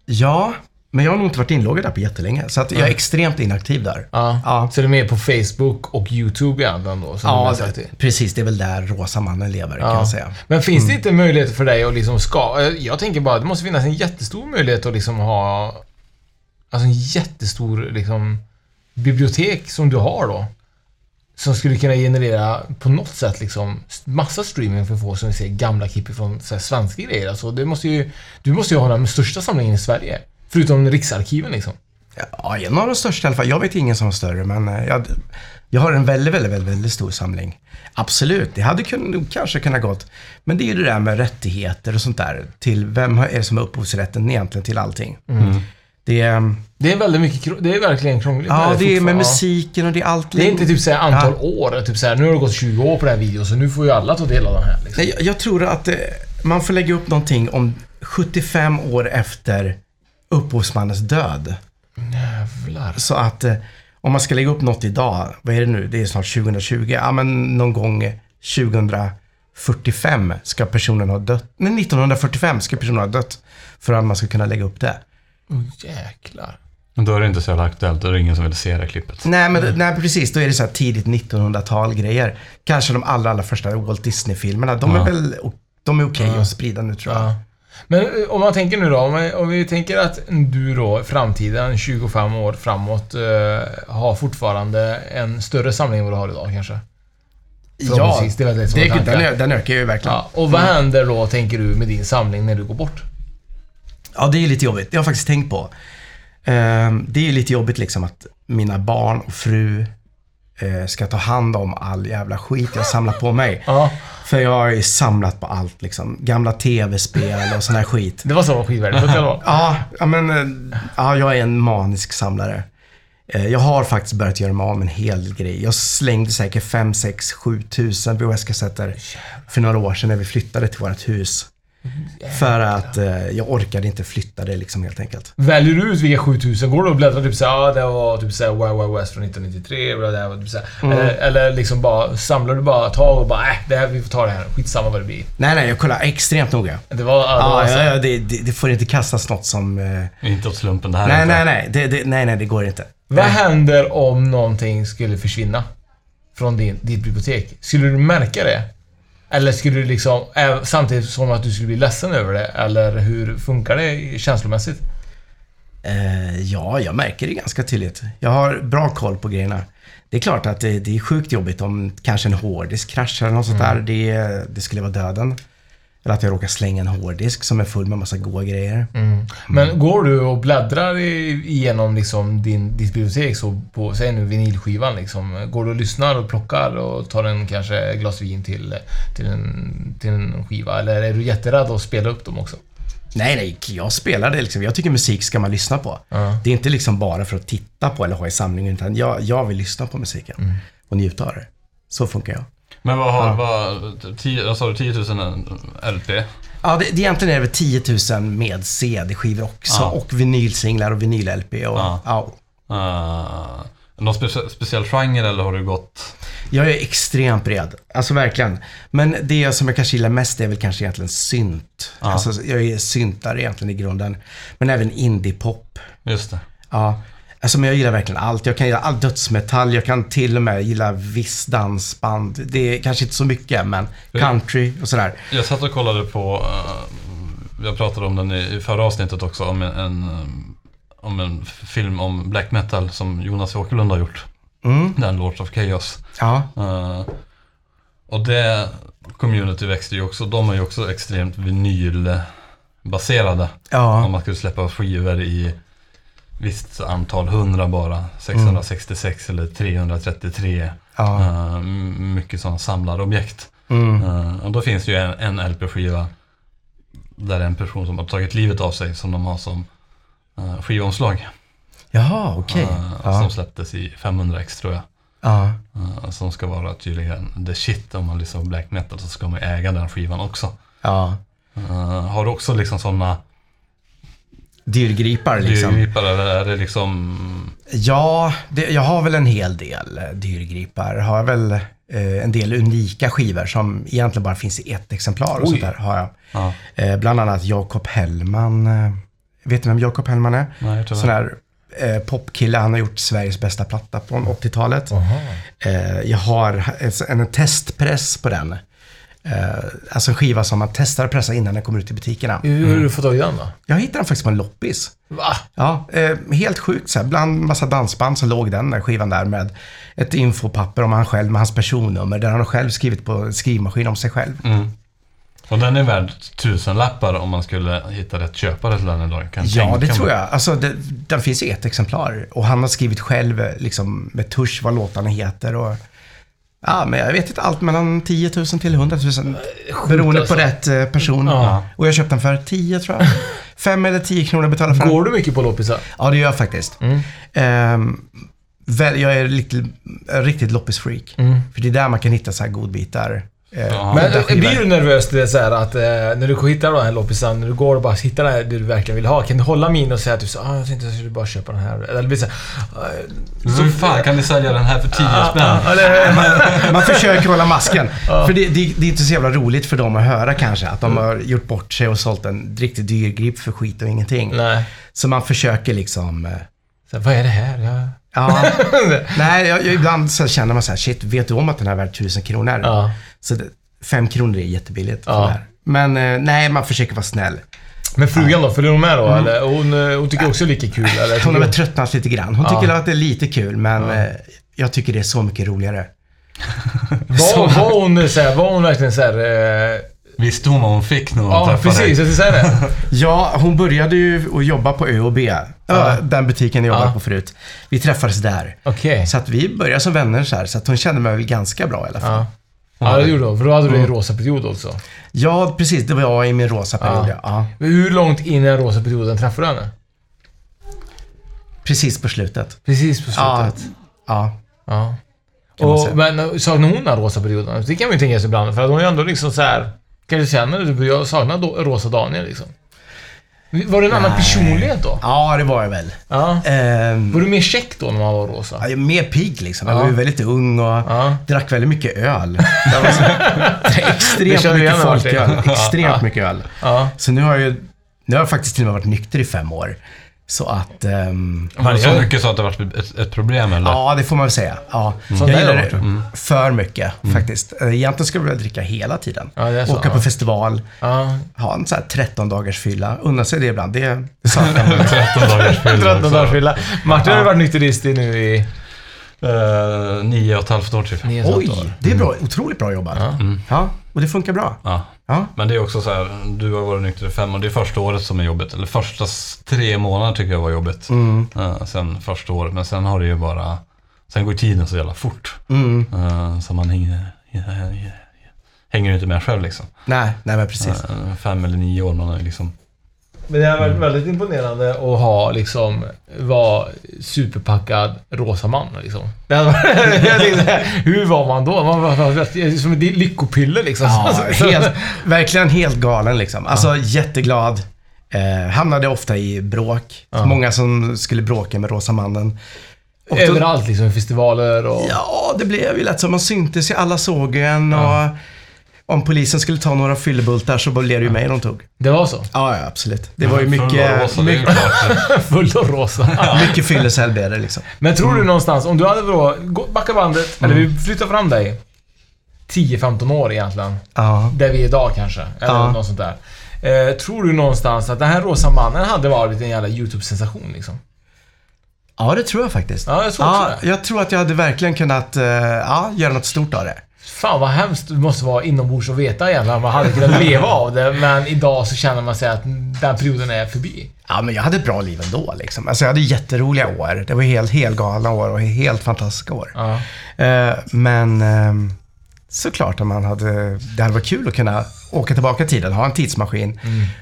Ja, men jag har nog inte varit inloggad där på jättelänge. Så att jag är extremt inaktiv där. Ja. Ja. Så det är mer på Facebook och YouTube egentligen då? Du Ja, det. precis. Det är väl där Rosa mannen lever, kan Ja. jag säga. Men finns Mm. det inte möjlighet för dig att liksom ska... eh, Jag tänker bara att det måste finnas en jättestor möjlighet att liksom ha... Alltså en jättestor liksom bibliotek som du har då. Som skulle kunna generera på något sätt liksom massa streaming för att få som vi säger gamla klipp från så här, svenska grejer. Alltså det måste ju... Du måste ju ha den största samlingen i Sverige. Förutom Riksarkiven liksom. Ja, en av de största i alla fall. Jag vet ingen som har större, men eh, jag, jag har en väldigt, väldigt, väldigt, väldigt stor samling. Absolut, det hade kun, kanske kunnat gått. Men det är ju det där med rättigheter och sånt där. Till vem är det som har upphovsrätten egentligen till allting? Det, är- Det är väldigt mycket... Det är verkligen krångligt. ja, det är med musiken och det är allt. Det är inte typ såhär antal år, typ såhär nu har det gått 20 år på den här videon så nu får ju alla ta del av den här. Liksom. Jag, jag tror att eh, man får lägga upp någonting om 75 år efter upphovsmannens död. Jävlar. Så att eh, om man ska lägga upp något idag, vad är det nu? Det är snart 2020. Ja, men någon gång 2045 ska personen ha dött. Nej, 1945 ska personen ha dött. För att man ska kunna lägga upp det. Oh, jäklar. Men då är det inte så jävla aktuellt. Då är det ingen som vill se det klippet. Nej, men nej, precis. Då är det så här tidigt 1900-tal grejer. Kanske de allra, allra första Walt Disney-filmerna. De är Ja. väl de är okej att sprida nu tror jag. Ja. Men eh, om man tänker nu då, om, vi- om vi tänker att du då i framtiden, 25 år framåt, eh, har fortfarande en större samling än vad du har idag kanske? Ja, Förhoppningsvis, det är väl det som är det, den, ö- den ökar ju verkligen. Ja, och vad händer då, tänker du, med din samling när du går bort? Ja, det är lite jobbigt. Det har jag faktiskt tänkt på. Ehm, det är lite jobbigt liksom att mina barn och fru eh, ska ta hand om all jävla skit jag samlar på mig. Ja, För jag har ju samlat på allt liksom. Gamla tv-spel och sån här skit. det var så skitvärdefullt fall. Ja, ja, men eh, ja, jag är en manisk samlare. Eh, Jag har faktiskt börjat göra mig av med en hel del grejer. Jag slängde säkert 5, 6, 7 tusen VHS-kassetter för några år sedan när vi flyttade till vårt hus. För att eh, jag orkade inte flytta det liksom helt enkelt. Väljer du ut vilka 7000? Går du och bläddrar typ såhär, ja det var typ såhär Wild Wild West från 1993, och det var typ såhär. Mm. Eller, eller liksom bara, samlar du bara tag och bara, äh, det här, vi får ta det här. Skitsamma vad det blir. Nej, nej, jag kollar extremt noga. Det var, ja, det var Ja, ja, det, det, det får inte kastas något som... eh, Inte åt slumpen det här. Nej, nej, nej. Det, det, nej, nej, det går inte. Vad händer om någonting skulle försvinna? från din, ditt bibliotek, skulle du märka det? Eller skulle du liksom, ä- samtidigt som att du skulle bli ledsen över det? Eller hur funkar det känslomässigt? Eh, ja, jag märker det ganska tydligt. Jag har bra koll på grejerna. Det är klart att det, det är sjukt jobbigt om kanske en hårddisk kraschar eller något sånt där. Det, det skulle vara döden. Eller att jag råkar slänga en hårddisk som är full med massa goda grejer. Men går du och bläddrar igenom liksom din, ditt bibliotek så på, säg nu vinylskivan liksom. Går du och lyssnar och plockar och tar en kanske glas vin till, till, en, till en skiva? Eller är du jätterädd att spela upp dem också? Nej, nej, jag spelar det liksom. Jag tycker musik ska man lyssna på. Ja. Det är inte liksom bara för att titta på eller ha i samlingen, utan jag, jag vill lyssna på musiken och njuta av det. Så funkar jag. Men vad har, Ja. vad, 10, vad sa du, 10 000 LP? Ja, det, det egentligen är det väl 10 000 med CD-skivor också. Ja. Och vinylsinglar och vinyl-LP. Och, Ja. ja. Uh, någon specie, speciell genre eller har du gått... Jag är extremt bred. Alltså verkligen. Men det som jag kanske gillar mest är väl kanske egentligen synt. Ja. Alltså, jag är syntare egentligen i grunden. Men även indie-pop. Just det. Ja. Alltså, men jag gillar verkligen allt. Jag kan gilla all dödsmetall. Jag kan till och med gilla viss dansband. Det är kanske inte så mycket, men country och sådär. Jag satt och kollade på, eh, jag pratade om den i, förra avsnittet också, om en, eh, om en film om black metal som Jonas Åkerlund har gjort. Mm. Den Lords of Chaos. Ja. Eh, och det community växte ju också, de är ju också extremt vinylbaserade. Om Ja. man skulle släppa skivor i visst antal, 100 bara, 666 eller 333. Ja. M- mycket sådana samlarobjekt. Mm. Eh, och då finns det ju en, en LP-skiva där det är en person som har tagit livet av sig som de har som uh, skivomslag. Jaha, okej. Eh, Ja. Som släpptes i 500 x tror jag. Ja. Som ska vara tydligen the shit om man lyssnar på black metal så ska man äga den skivan också. Ja. Har du också liksom sådana Dyrgripar liksom. dyrgripare eller är det liksom... Ja, det, jag har väl en hel del eh, dyrgripar. Har väl eh, en del unika skivor som egentligen bara finns i ett exemplar och Oj. sånt där har jag. Ja, Eh, bland annat Jakob Hellman. Eh, vet ni vem Jakob Hellman är? nej tyvärr. Sån här eh, popkille. Han har gjort Sveriges bästa platta från 80-talet. Jaha. Eh, jag har en, en testpress på den. Eh, alltså skiva som man testar att pressa innan den kommer ut i butikerna. Hur har du fått tag i den då? Jag hittade den faktiskt på en loppis. Va? Ja, eh, helt sjukt. Så här, bland massa dansband så låg den där skivan där med ett infopapper om han själv med hans personnummer där han har själv skrivit på skrivmaskin om sig själv. Mm. Och den är värd tusen lappar om man skulle hitta rätt köpare till den idag. Kan Ja, det tror jag. Alltså, det, den finns i ett exemplar. Och han har skrivit själv liksom, med tusch vad låtarna heter. Och, ja, men jag vet inte allt mellan 10 000 till 100 000. Beroende alltså. på rätt eh, person. Ja. Och jag köpte den för 10 tror jag. 5 eller 10 kronor betalar för den. Går du mycket på loppisar? Ja, det gör jag faktiskt. Mm. Ehm, väl, jag är lite, riktigt loppisfreak. Mm. För det är där man kan hitta så här godbitar. Eh, Ja. Men eh, skivor. blir du nervös det är så här att eh, när du hittar den här loppisen, när du går och bara hittar det här du verkligen vill ha, kan du hålla min och säga att du så, ah, jag tänkte jag skulle bara köpa den här. Eller det blir så här, eh, Så fan kan ni sälja den här för 10 spänn? ah, man, man försöker hålla masken. För det, det, det är inte så jävla roligt för dem att höra kanske. Att de har gjort bort sig och sålt en riktigt dyr grip för skit och ingenting. Nej. Så man försöker liksom... eh, Så, vad är det här? Jag... Ja, nej, jag, jag, ibland så känner man så här, shit, vet du om att den här är värd tusen kronor? Ja. Så det, fem kronor är jättebilligt. för Ja. det här. Men eh, nej, man försöker vara snäll. Men frugan då, följer hon med då? Eller? Hon, eh, hon tycker också det är lika kul? Eller? Mm. Hon har väl tröttnat lite grann. Hon tycker att det är lite kul, men eh, jag tycker det är så mycket roligare. Var, var hon så här, var hon verkligen så här... Eh, Visste hon vad hon fick när hon ja, träffade precis. dig? Jag skulle säga det. Ja, hon började ju att jobba på ÖoB. Ö, Den butiken jag jobbade Ja. på förut. Vi träffades där. Okej. Så att vi började som vänner så här, så att hon kände mig väl ganska bra i alla fall. Ja. Ja, det gjorde hon. För då hade du en rosa period också. Ja, precis. Det var jag i min rosa period, Ja. ja. ja. Hur långt in i den rosa perioden träffade du henne? Precis på slutet. Precis på Ja. slutet. Ja. Ja. Och, men saknar hon den rosa perioden? Det kan man ju tänka sig ibland. För att hon är ju ändå liksom så här. Kanske känner du, jag saknar då, rosa Daniel liksom. Var det en annan Nej. personlighet då? Ja, det var jag väl. Ja. Ehm, Var du mer check då när man var rosa? jag är mer pigg liksom. Jag Ja. var ju väldigt ung och Ja. drack väldigt mycket öl. Jag så, extremt jag mycket folköl. Extremt Ja. mycket öl. Ja. Så nu har jag ju, nu har jag faktiskt till och med varit nykter i fem år. Så att... ehm, Var det så mycket så att det varit ett, ett problem eller? Ja, det får man väl säga. Ja. Sånt Jag gillar det varit för mycket faktiskt. Eh, Egentligen skulle jag vilja dricka hela tiden. Ja, det är så, Åka på ja. festival, Ja. ha en sån här 13 dagars fylla. Unna sig det ibland. Det, det saknar man. 13 dagars fylla 13 också. dagars fylla. Martin har ju varit nykterist i nu i... Eh, nio och ett halvt år typ. Oj, det är bra. Otroligt bra jobbat. Ja. Ja, och det funkar bra. Ja. Men det är också så här, du har varit nykter i fem och det är första året som är jobbigt. Eller första tre månader tycker jag var jobbigt. Mm. Eh, sen första året, men sen har det ju bara... Sen går tiden så jävla fort. Mm. Eh, så man hänger, hänger inte med själv liksom. Nej, nej men precis. Eh, fem eller nio år, man har liksom... Men det har varit väldigt imponerande att ha liksom, vara superpackad rosa man liksom. Tänkte Hur var man då? Man var som ett lyckopiller liksom. Ja, helt, verkligen helt galen liksom. Alltså jätteglad. Eh, hamnade ofta i bråk. Ja. Många som skulle bråka med Rosa Mannen. Och Överallt liksom, festivaler och... Ja, det blev ju lätt så. Man syntes ju, alla såg en och om polisen skulle ta några fyllebultar så blev det ju mig de tog. Det var så? Ja, ja, absolut. Det var ju Full av mycket, rosa. Fullt av rosa. mycket fyllecell blev det liksom. Men tror du någonstans, om du hade då, backa bandet, eller vi flyttar fram dig 10-15 år egentligen. Ja. Där vi är idag kanske. Eller Ja. något sånt där. Eh, tror du någonstans att den här rosa mannen hade varit en jävla YouTube-sensation liksom? ja, det tror jag faktiskt. Ja, jag tror ja, jag tror att jag hade verkligen kunnat eh, ja, göra något stort av det. Fan vad hemskt det måste vara inombords att veta att man hade kunnat leva av det. Men idag så känner man sig att den perioden är förbi. Ja, men jag hade ett bra liv ändå liksom. Alltså jag hade jätteroliga år. Det var helt helgalna år och helt fantastiska år. Ja. Eh, men eh, såklart att man hade, det hade varit kul att kunna åka tillbaka i tiden, ha en tidsmaskin,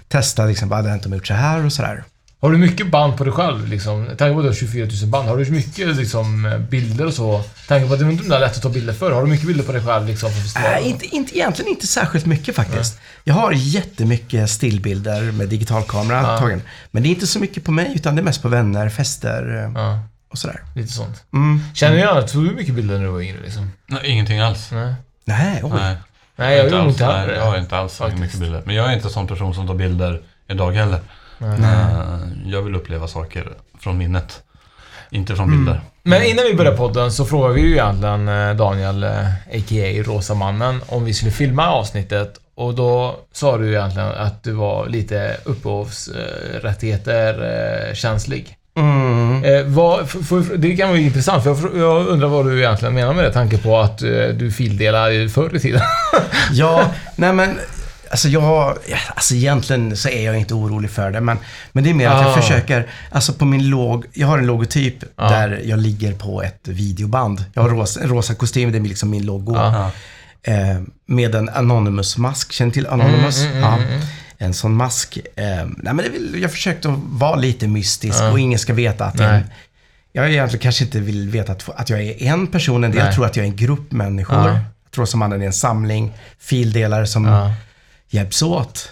testa liksom, vad hade hänt om jag gjort så här och sådär. Har du mycket band på dig själv liksom? Tänk på att du har 24 000 band. Har du mycket liksom bilder och så? Tänk på att det inte är lätt att ta bilder för. Har du mycket bilder på dig själv liksom på festivaler? Nej, inte, inte, egentligen inte särskilt mycket faktiskt. Jag har jättemycket stillbilder med digitalkamera Ja. tagen. Men det är inte så mycket på mig, utan det är mest på vänner, fester eh, Ja, och sådär. lite sånt. Mm. Känner du att tog du mycket bilder när du var yngre liksom? Nej, ingenting alls. Nej. Nej, oj. Nej, Nej, jag gjorde nog alls. inte Nej, jag har inte alls mycket bilder. Men jag är inte en sån person som tar bilder idag heller. Nej. Jag vill uppleva saker från minnet. Inte från bilder. Men innan vi började podden så frågade vi ju egentligen eh, Daniel, eh, a.k.a. Rosa mannen, om vi skulle filma avsnittet. Och då sa du egentligen att du var lite upphovsrättigheter eh, känslig. Mm. Eh, vad, f- f- det kan vara intressant, för jag, jag undrar vad du egentligen menar med det, tanke på att eh, du fildelade förr i tiden. Ja, nej men Alltså jag, ja, alltså egentligen så är jag inte orolig för det, men, men det är mer att jag Ah. försöker, alltså på min log, jag har en logotyp Ja. där jag ligger på ett videoband. Jag har rosa, en rosa kostym, det är liksom min logo. Ja. Eh, med en Anonymous-mask, känner till Anonymous? Mm, mm, mm, mm. En sån mask. Eh, nej men det vill, jag försökte vara lite mystisk Ja. och ingen ska veta att jag, jag egentligen kanske inte vill veta att, att jag är en person, en del tror att jag är en grupp människor. Ja. Jag tror som mannen är en samling fildelar som. Hjälps åt.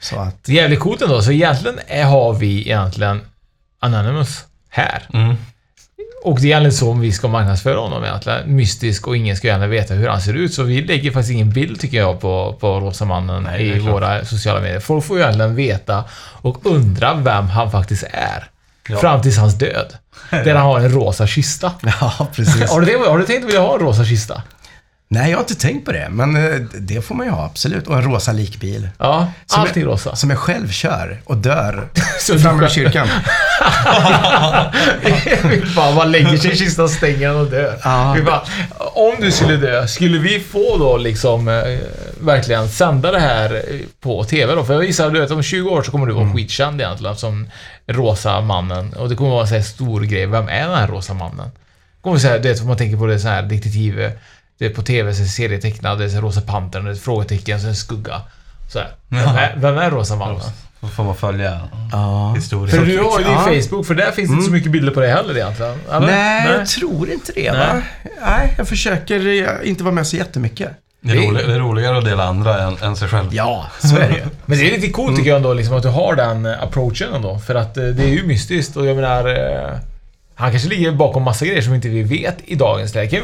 Så att, jävligt coolt ändå, så egentligen är, har vi egentligen Anonymous här. Mm. Och det är egentligen så vi ska marknadsföra honom egentligen. Mystisk och ingen ska gärna veta hur han ser ut. Så vi lägger faktiskt ingen bild tycker jag på, på Rosa mannen Nej, i våra sociala medier. Folk får ju egentligen veta och undra vem han faktiskt är. Ja. Fram tills hans död. Där han har en rosa kista. ja, precis. Har du, tänkt, har du tänkt att vilja ha en rosa kista? Nej, jag har inte tänkt på det, men eh, det får man ju ha, absolut. Och en rosa likbil. Ja, Som allting rosa. Som jag själv kör och dör Så framme vid kyrkan. Fan, man lägger sig i kistan, stänger den och dör. Ja. Fan. Om du skulle dö, skulle vi få då liksom eh, verkligen sända det här på TV då? För jag gissar du att om 20 år så kommer du vara skitkänd egentligen som rosa mannen. Och det kommer vara en sån här stor grej. Vem är den här rosa mannen? Kommer säga, du vet, man tänker på det så här detektiv... eh, Det är på TV, så är serietecknad, det är rosa pantern, det är ett frågetecken, så är det en skugga. Så här. Vem, är, vem är rosa mannen? Så får man följa Ja. historien. För du har ju din Ja. Facebook, för där finns det inte så mycket bilder på dig heller egentligen. Eller? Nej, jag tror inte det. Va? Nej, jag försöker eh, inte vara med så jättemycket. Det är, rolig, det är roligare att dela andra än, än sig själv. Ja, så är det ju. Men det är lite coolt tycker jag ändå, liksom, att du har den eh, approachen ändå. För att eh, det är ju mystiskt och jag menar... Han kanske ligger bakom massa grejer som inte vi vet i dagens läge.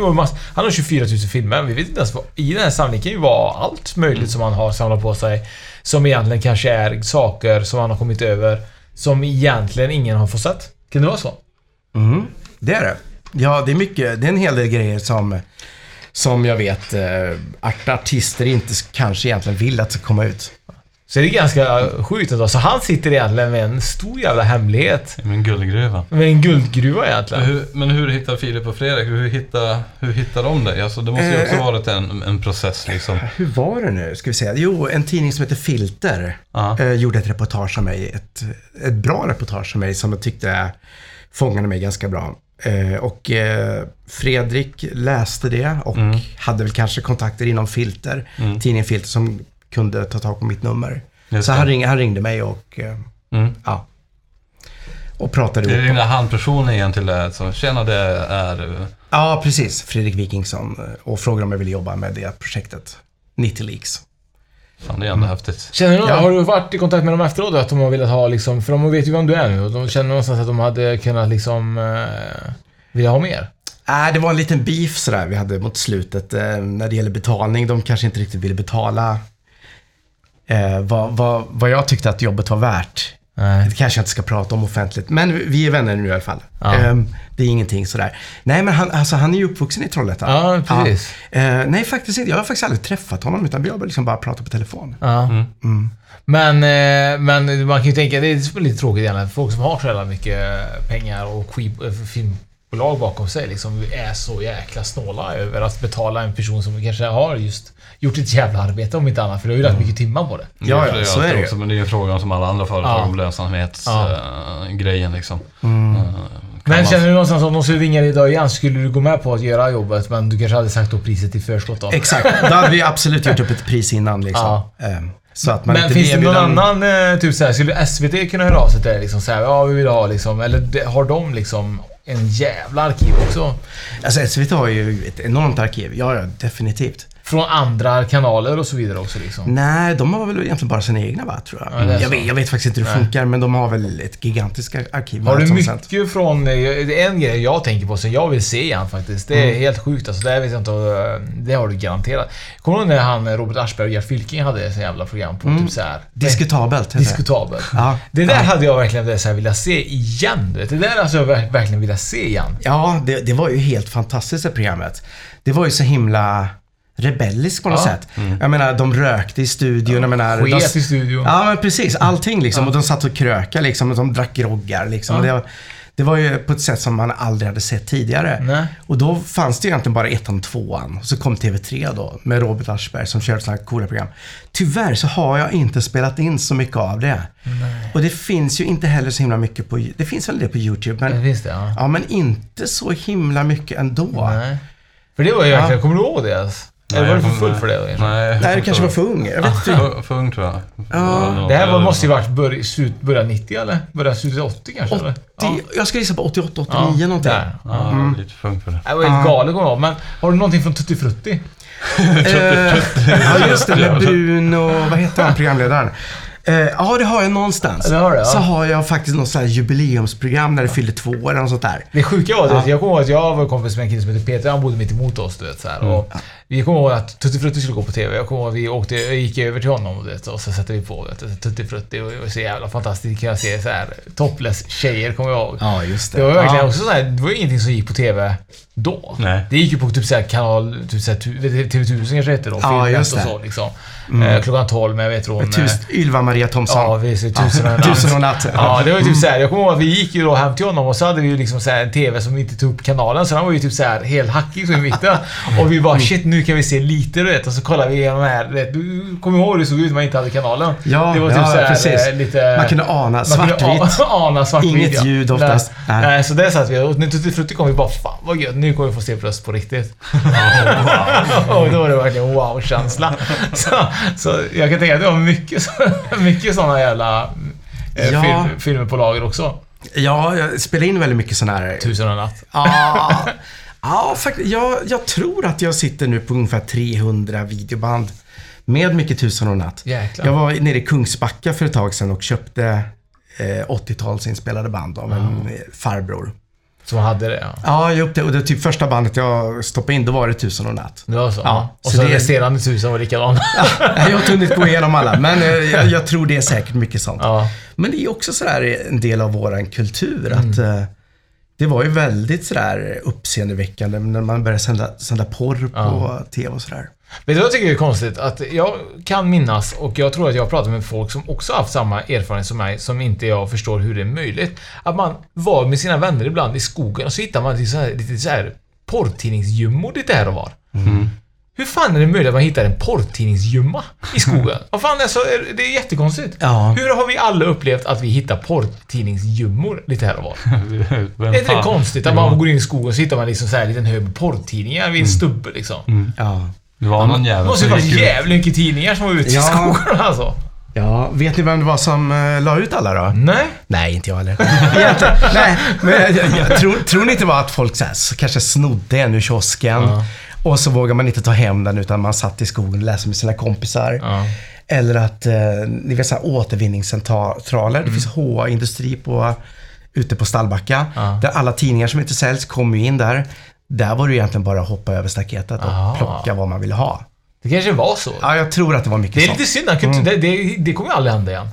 Han har 24 000 filmer, vi vet inte ens vad... I den här samlingen kan ju vara allt möjligt som han har samlat på sig. Som egentligen kanske är saker som han har kommit över som egentligen ingen har fått sett. Kan det vara så? Mm, det är det. Ja, det är mycket. Det är en hel del grejer som, som jag vet eh, att artister inte kanske egentligen vill att ska komma ut. Så det är ganska sjukt ändå. Så han sitter egentligen med en stor jävla hemlighet. I min guldgruva. Med en guldgruva egentligen. Men hur, men hur hittar Filip och Fredrik, hur hittar, hur hittar de dig? Alltså, det måste ju också Eh, varit en, en process liksom. Hur var det nu? Ska vi säga? Jo, en tidning som heter Filter eh, gjorde ett reportage om mig. Ett, ett bra reportage om mig som jag tyckte fångade mig ganska bra. Eh, och eh, Fredrik läste det och Mm. hade väl kanske kontakter inom Filter, Mm. tidningen Filter som kunde ta tag på mitt nummer. Så det. han, ring, han ringde mig och, eh, Mm. ja, och pratade Det är ihop. den där handpersonen egentligen, så tjena det är... eh, Ja, precis. Fredrik Wikingsson eh, och frågade om jag ville jobba med det projektet. 90 Leaks. Fan, det är ändå häftigt. Känner du, Ja. Har du varit i kontakt med dem efteråt att de har velat ha liksom, för de vet ju vem du är nu och de känner någonstans att de hade kunnat liksom eh, vilja ha mer? Nej, det var en liten beef sådär vi hade mot slutet eh, när det gäller betalning. De kanske inte riktigt ville betala eh, vad, vad, vad jag tyckte att jobbet var värt. Nej. Det kanske jag inte ska prata om offentligt, men vi är vänner nu i alla fall. Ja. Eh, det är ingenting sådär. Nej, men han, alltså, han är ju uppvuxen i Trollhättan. Ja, precis. Ja. Eh, nej, faktiskt inte. Jag har faktiskt aldrig träffat honom, utan vi har liksom bara pratat på telefon. Ja. Mm. Mm. Men, eh, men man kan ju tänka, det är lite tråkigt egentligen. Folk som har så jävla mycket pengar och skip, eh, filmbolag bakom sig liksom är så jäkla snåla över att betala en person som kanske har just gjort ett jävla arbete om inte annat. För det har ju rätt mycket timmar på det. Ja, ja, så är det också, Men det är ju en fråga som alla andra företag Ja. om Ja. lönsamhetsgrejen liksom. Mm. Kan Men man- känner du någonstans om de skulle ringa dig idag igen, skulle du gå med på att göra jobbet men du kanske hade sagt då priset i förskott då? Exakt. Då hade vi absolut gjort upp ett pris innan liksom. Så att man Men inte finns det någon annan, eh, typ såhär, skulle SVT kunna höra av sig till dig liksom såhär, ja vi vill ha liksom, eller har de liksom en jävla arkiv också? Alltså SVT har ju ett enormt arkiv. Ja, ja, definitivt. Från andra kanaler och så vidare också liksom? Nej, de har väl egentligen bara sina egna va, tror jag. Ja, jag, så. vet, jag vet faktiskt inte hur det Nej. funkar, men de har väl ett gigantiskt arkiv. Har du mycket sänt. från... eh, Det är en grej jag tänker på som jag vill se igen faktiskt. Det är Mm. helt sjukt alltså. Det här vet jag inte eh, Det har du garanterat. Kommer du ihåg när han, eh, Robert Aschberg och Gert Fylking hade ett jävla program på Mm. typ såhär... Diskutabelt heter det. Diskutabelt. Ja, Det där ja. hade jag verkligen det så här velat se igen. Det där alltså jag ver- verkligen vilja se igen. Ja, det, det var ju helt fantastiskt det programmet. Det var ju så himla rebelliskt på något Ja. sätt. Jag menar, de rökte i studion. Jag menar, de, Sket i studion. Ja, men precis. Allting liksom. Och de satt och krökade liksom. Och de drack groggar liksom. Ja. Det, var, det var ju på ett sätt som man aldrig hade sett tidigare. Nej. Och då fanns det ju egentligen bara ettan och tvåan. Och så kom TV3 då med Robert Aschberg som körde sådana här coola program. Tyvärr så har jag inte spelat in så mycket av det. Och det finns ju inte heller så himla mycket på... Det finns väl det på YouTube, Det men, finns det, ja. ja, men inte så himla mycket ändå. Nej. För det var ju Ja. verkligen... Kommer du ihåg det ens? Eller var du för full för det? Nej, Nej, du kanske var för ung. Jag vet inte. För, ung tror jag. Ja. Det här var, måste ju varit börj, slut, början 90 eller? Början slutet 80 kanske? Eller? 80, Jag ska gissa på 88, 89 Ja, någonting. där. Ja, Mm. lite för ung för det. Det var helt Ja. galet kommer jag. Men har du någonting från Tutti Frutti? Eh, ja, just det. Med Bruno, vad heter han, programledaren? Eh, ja, det har jag någonstans. Det har du, ja. Så har jag faktiskt något sånt här jubileumsprogram när det fyllde två år eller något sånt där. Det sjuka var det, Ja. jag kommer ihåg att jag var kompis med en kille som heter Peter, han bodde mitt emot oss du vet så här, och Vi kommer ihåg att Tutti Frutti skulle gå på TV. Jag kommer ihåg att vi åkte, gick över till honom vet, och så satte vi på vet, Tutti Frutti och det var så jävla fantastiskt. Kan jag se så här topless tjejer kommer jag ihåg. Ja, just Det var verkligen ja. också så här, det var ingenting som gick på TV då. Nej. Det gick ju på typ så här kanal, typ så här, tu- TV1000 kanske hette då. Ja, just och det. så liksom. Eh, klockan 12, men jag vet hon... Tus, Ylva Maria Thomsson. Ja, vi ser tusen och en natt. Tusen och natt. Ja, det var ju typ såhär, jag kommer ihåg att vi gick ju då hem till honom och så hade vi ju liksom så här en TV som inte tog upp kanalen, så han var ju typ såhär helt hackig så i mitten. Och vi bara shit, nu kan vi se lite du vet. Och så kollade vi igenom här, du vet, du kommer ihåg hur det såg ut när man inte hade kanalen? Ja, det var typ ja, så här, precis. eh, lite... Man kunde ana svartvitt. ana svartvitt, Inget ja. ljud oftast. Nej. Så där satt vi och när Tutti Frutti kom vi bara fan vad gött, nu kommer vi få se bröst på riktigt. och då var det verkligen wow-känsla. Så, så jag kan tänka att det var mycket, mycket sådana jävla eh, Ja. film, filmer på lager också. Ja, jag spelar in väldigt mycket sån här... Tusen och en natt. Ja, ja faktiskt. Jag, jag tror att jag sitter nu på ungefär 300 videoband. Med mycket tusen och natt. Jäklar. Jag var nere i Kungsbacka för ett tag sedan och köpte eh, 80-talsinspelade band av en eh, farbror. Som hade det, ja. Ja, jag upptäckte, och det typ första bandet jag stoppade in, då var det Tusen och natt. Det var så? Ja, Och så så det- resterande tusen var likadana. Nej, jag har inte hunnit gå igenom alla, men eh, jag, jag tror det är säkert mycket sånt. ja. Men det är också sådär en del av våran kultur att Mm. eh, det var ju väldigt sådär uppseendeväckande när man började sända, sända porr på Ja. TV och sådär. Vet du vad jag tycker är konstigt? Att jag kan minnas, och jag tror att jag har pratat med folk som också haft samma erfarenhet som mig, som inte jag förstår hur det är möjligt. Att man var med sina vänner ibland i skogen och så hittar man lite så här, lite så här porrtidningsgömmor lite här och var. Hur fan är det möjligt att man hittar en porrtidningsgömma i skogen? Vad fan, alltså, det är jättekonstigt. Ja. Hur har vi alla upplevt att vi hittar porrtidningsgömmor lite här och var? Vem Är inte det konstigt att man går in i skogen och så hittar man liksom så här en liten hög porrtidningar vid en stubbe liksom? Ja. Det var någon Det jävel måste ju vara jävligt mycket tidningar som var ute i Ja. skogen alltså. ja, vet ni vem det var som uh, la ut alla då? Nej. Nej, inte jag heller. Nej, men jag, jag, jag tror, tror ni inte bara att folk så här, så kanske snodde en ur kiosken Ja. Och så vågar man inte ta hem den utan man satt i skogen och läste med sina kompisar. Ja. Eller att, eh, ni vet så här återvinningscentraler. Det finns HA Industri på, ute på Stallbacka. Ja. Där alla tidningar som inte säljs kommer in där. Där var det egentligen bara att hoppa över staketet och Ah. plocka vad man ville ha. Det kanske var så. Ja, jag tror att det var mycket Det är lite synd. inte- Det, det, det kommer ju aldrig hända igen.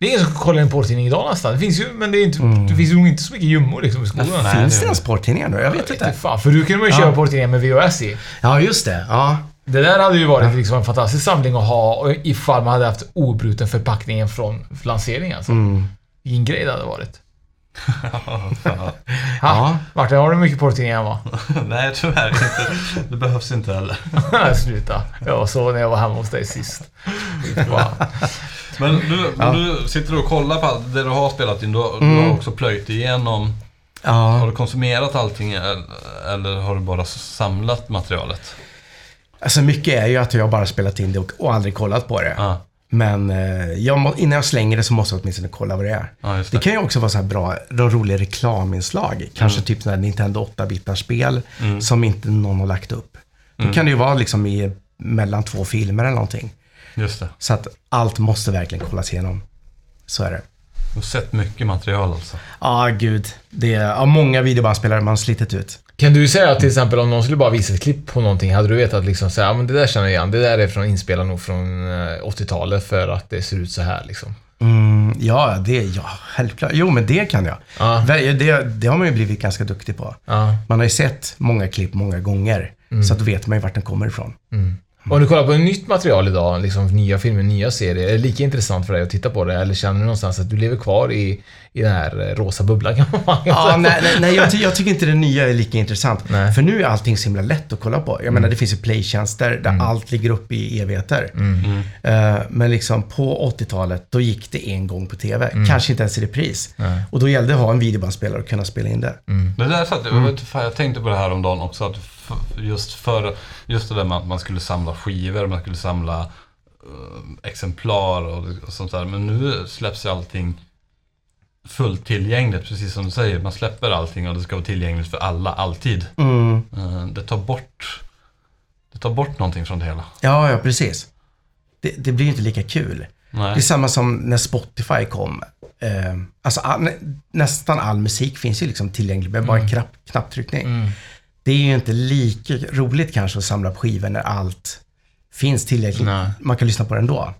Det är ingen som kollar en porrtidning idag nästan. Det finns ju, men det, är inte, det finns nog inte så mycket gömmor liksom i skogen. Nej, Finns det ens sporttidningar nu? Jag vet Inte fan, för du kunde man ju köpa porrtidningar med VHS i. Ja, just det. Ja. Det där hade ju varit liksom en fantastisk samling att ha ifall man hade haft obruten förpackningen från lanseringen. Alltså. Mm. Vilken grej det hade varit. Ja. Ha? Martin, har du mycket porrtidningar hemma? Nej, tyvärr inte. Det behövs inte heller. Sluta. Jag såg när jag var hemma hos dig sist. Men du, när du sitter och kollar på allt det du har spelat in, du, du Mm. har också plöjt igenom. Har Ja. du konsumerat allting eller, eller har du bara samlat materialet? Alltså mycket är ju att jag bara spelat in det och, och aldrig kollat på det. Ja, Men eh, jag innan jag slänger det så måste jag åtminstone kolla vad det är. ja Det det. kan ju också vara så här bra, roliga reklaminslag. Kanske Mm. typ sådana här Nintendo 8-bitar-spel som inte någon har lagt upp. Då kan det ju vara liksom i, mellan två filmer eller någonting. Just det. Så att allt måste verkligen kollas igenom. Så är det. Du har sett mycket material alltså. Ja, gud. Det är ja, många videobandspelare man har slitit ut. Kan du säga till exempel om någon skulle bara visa ett klipp på någonting, hade du vetat liksom säga, ja men det där känner jag igen, det där är från inspelad nog från eh, 80-talet för att det ser ut så här liksom. Mm, ja, det, ja, självklart. Jo, men det kan jag. Ja. Det, det, har man ju blivit ganska duktig på. Ja. Man har ju sett många klipp många gånger. Mm. Så att då vet man ju vart den kommer ifrån. Om du kollar på nytt material idag, liksom nya filmer, nya serier, är det lika intressant för dig att titta på det? Eller känner du någonstans att du lever kvar i, i den här eh, rosa bubblan kan man Ja, nej, nej, nej jag, ty jag tycker inte det nya är lika intressant. Nej. För nu är allting så himla lätt att kolla på. Jag menar, det finns ju playtjänster där allt ligger uppe i evigheter. Eh, men liksom på 80-talet, då gick det en gång på TV. Kanske inte ens i repris. Nej. Och då gällde det att ha en videobandspelare och kunna spela in det. Men det är så att, Mm. jag, vet, fan, jag tänkte på det här om dagen också, att just för just det där med att man skulle samla skivor, man skulle samla eh, exemplar och, och sånt där. Men nu släpps ju allting fullt tillgängligt, precis som du säger. Man släpper allting och det ska vara tillgängligt för alla, alltid. Mm. Eh, det tar bort det tar bort någonting från det hela. Ja, ja, precis. Det, det blir ju inte lika kul. Det är Nej. samma som när Spotify kom. Eh, alltså all, nä, nästan all musik finns ju liksom tillgänglig med bara en knapp, knapptryckning. Mm. Det är ju inte lika roligt kanske att samla på skivor när allt finns tillgängligt. Nej. Man kan lyssna på det ändå.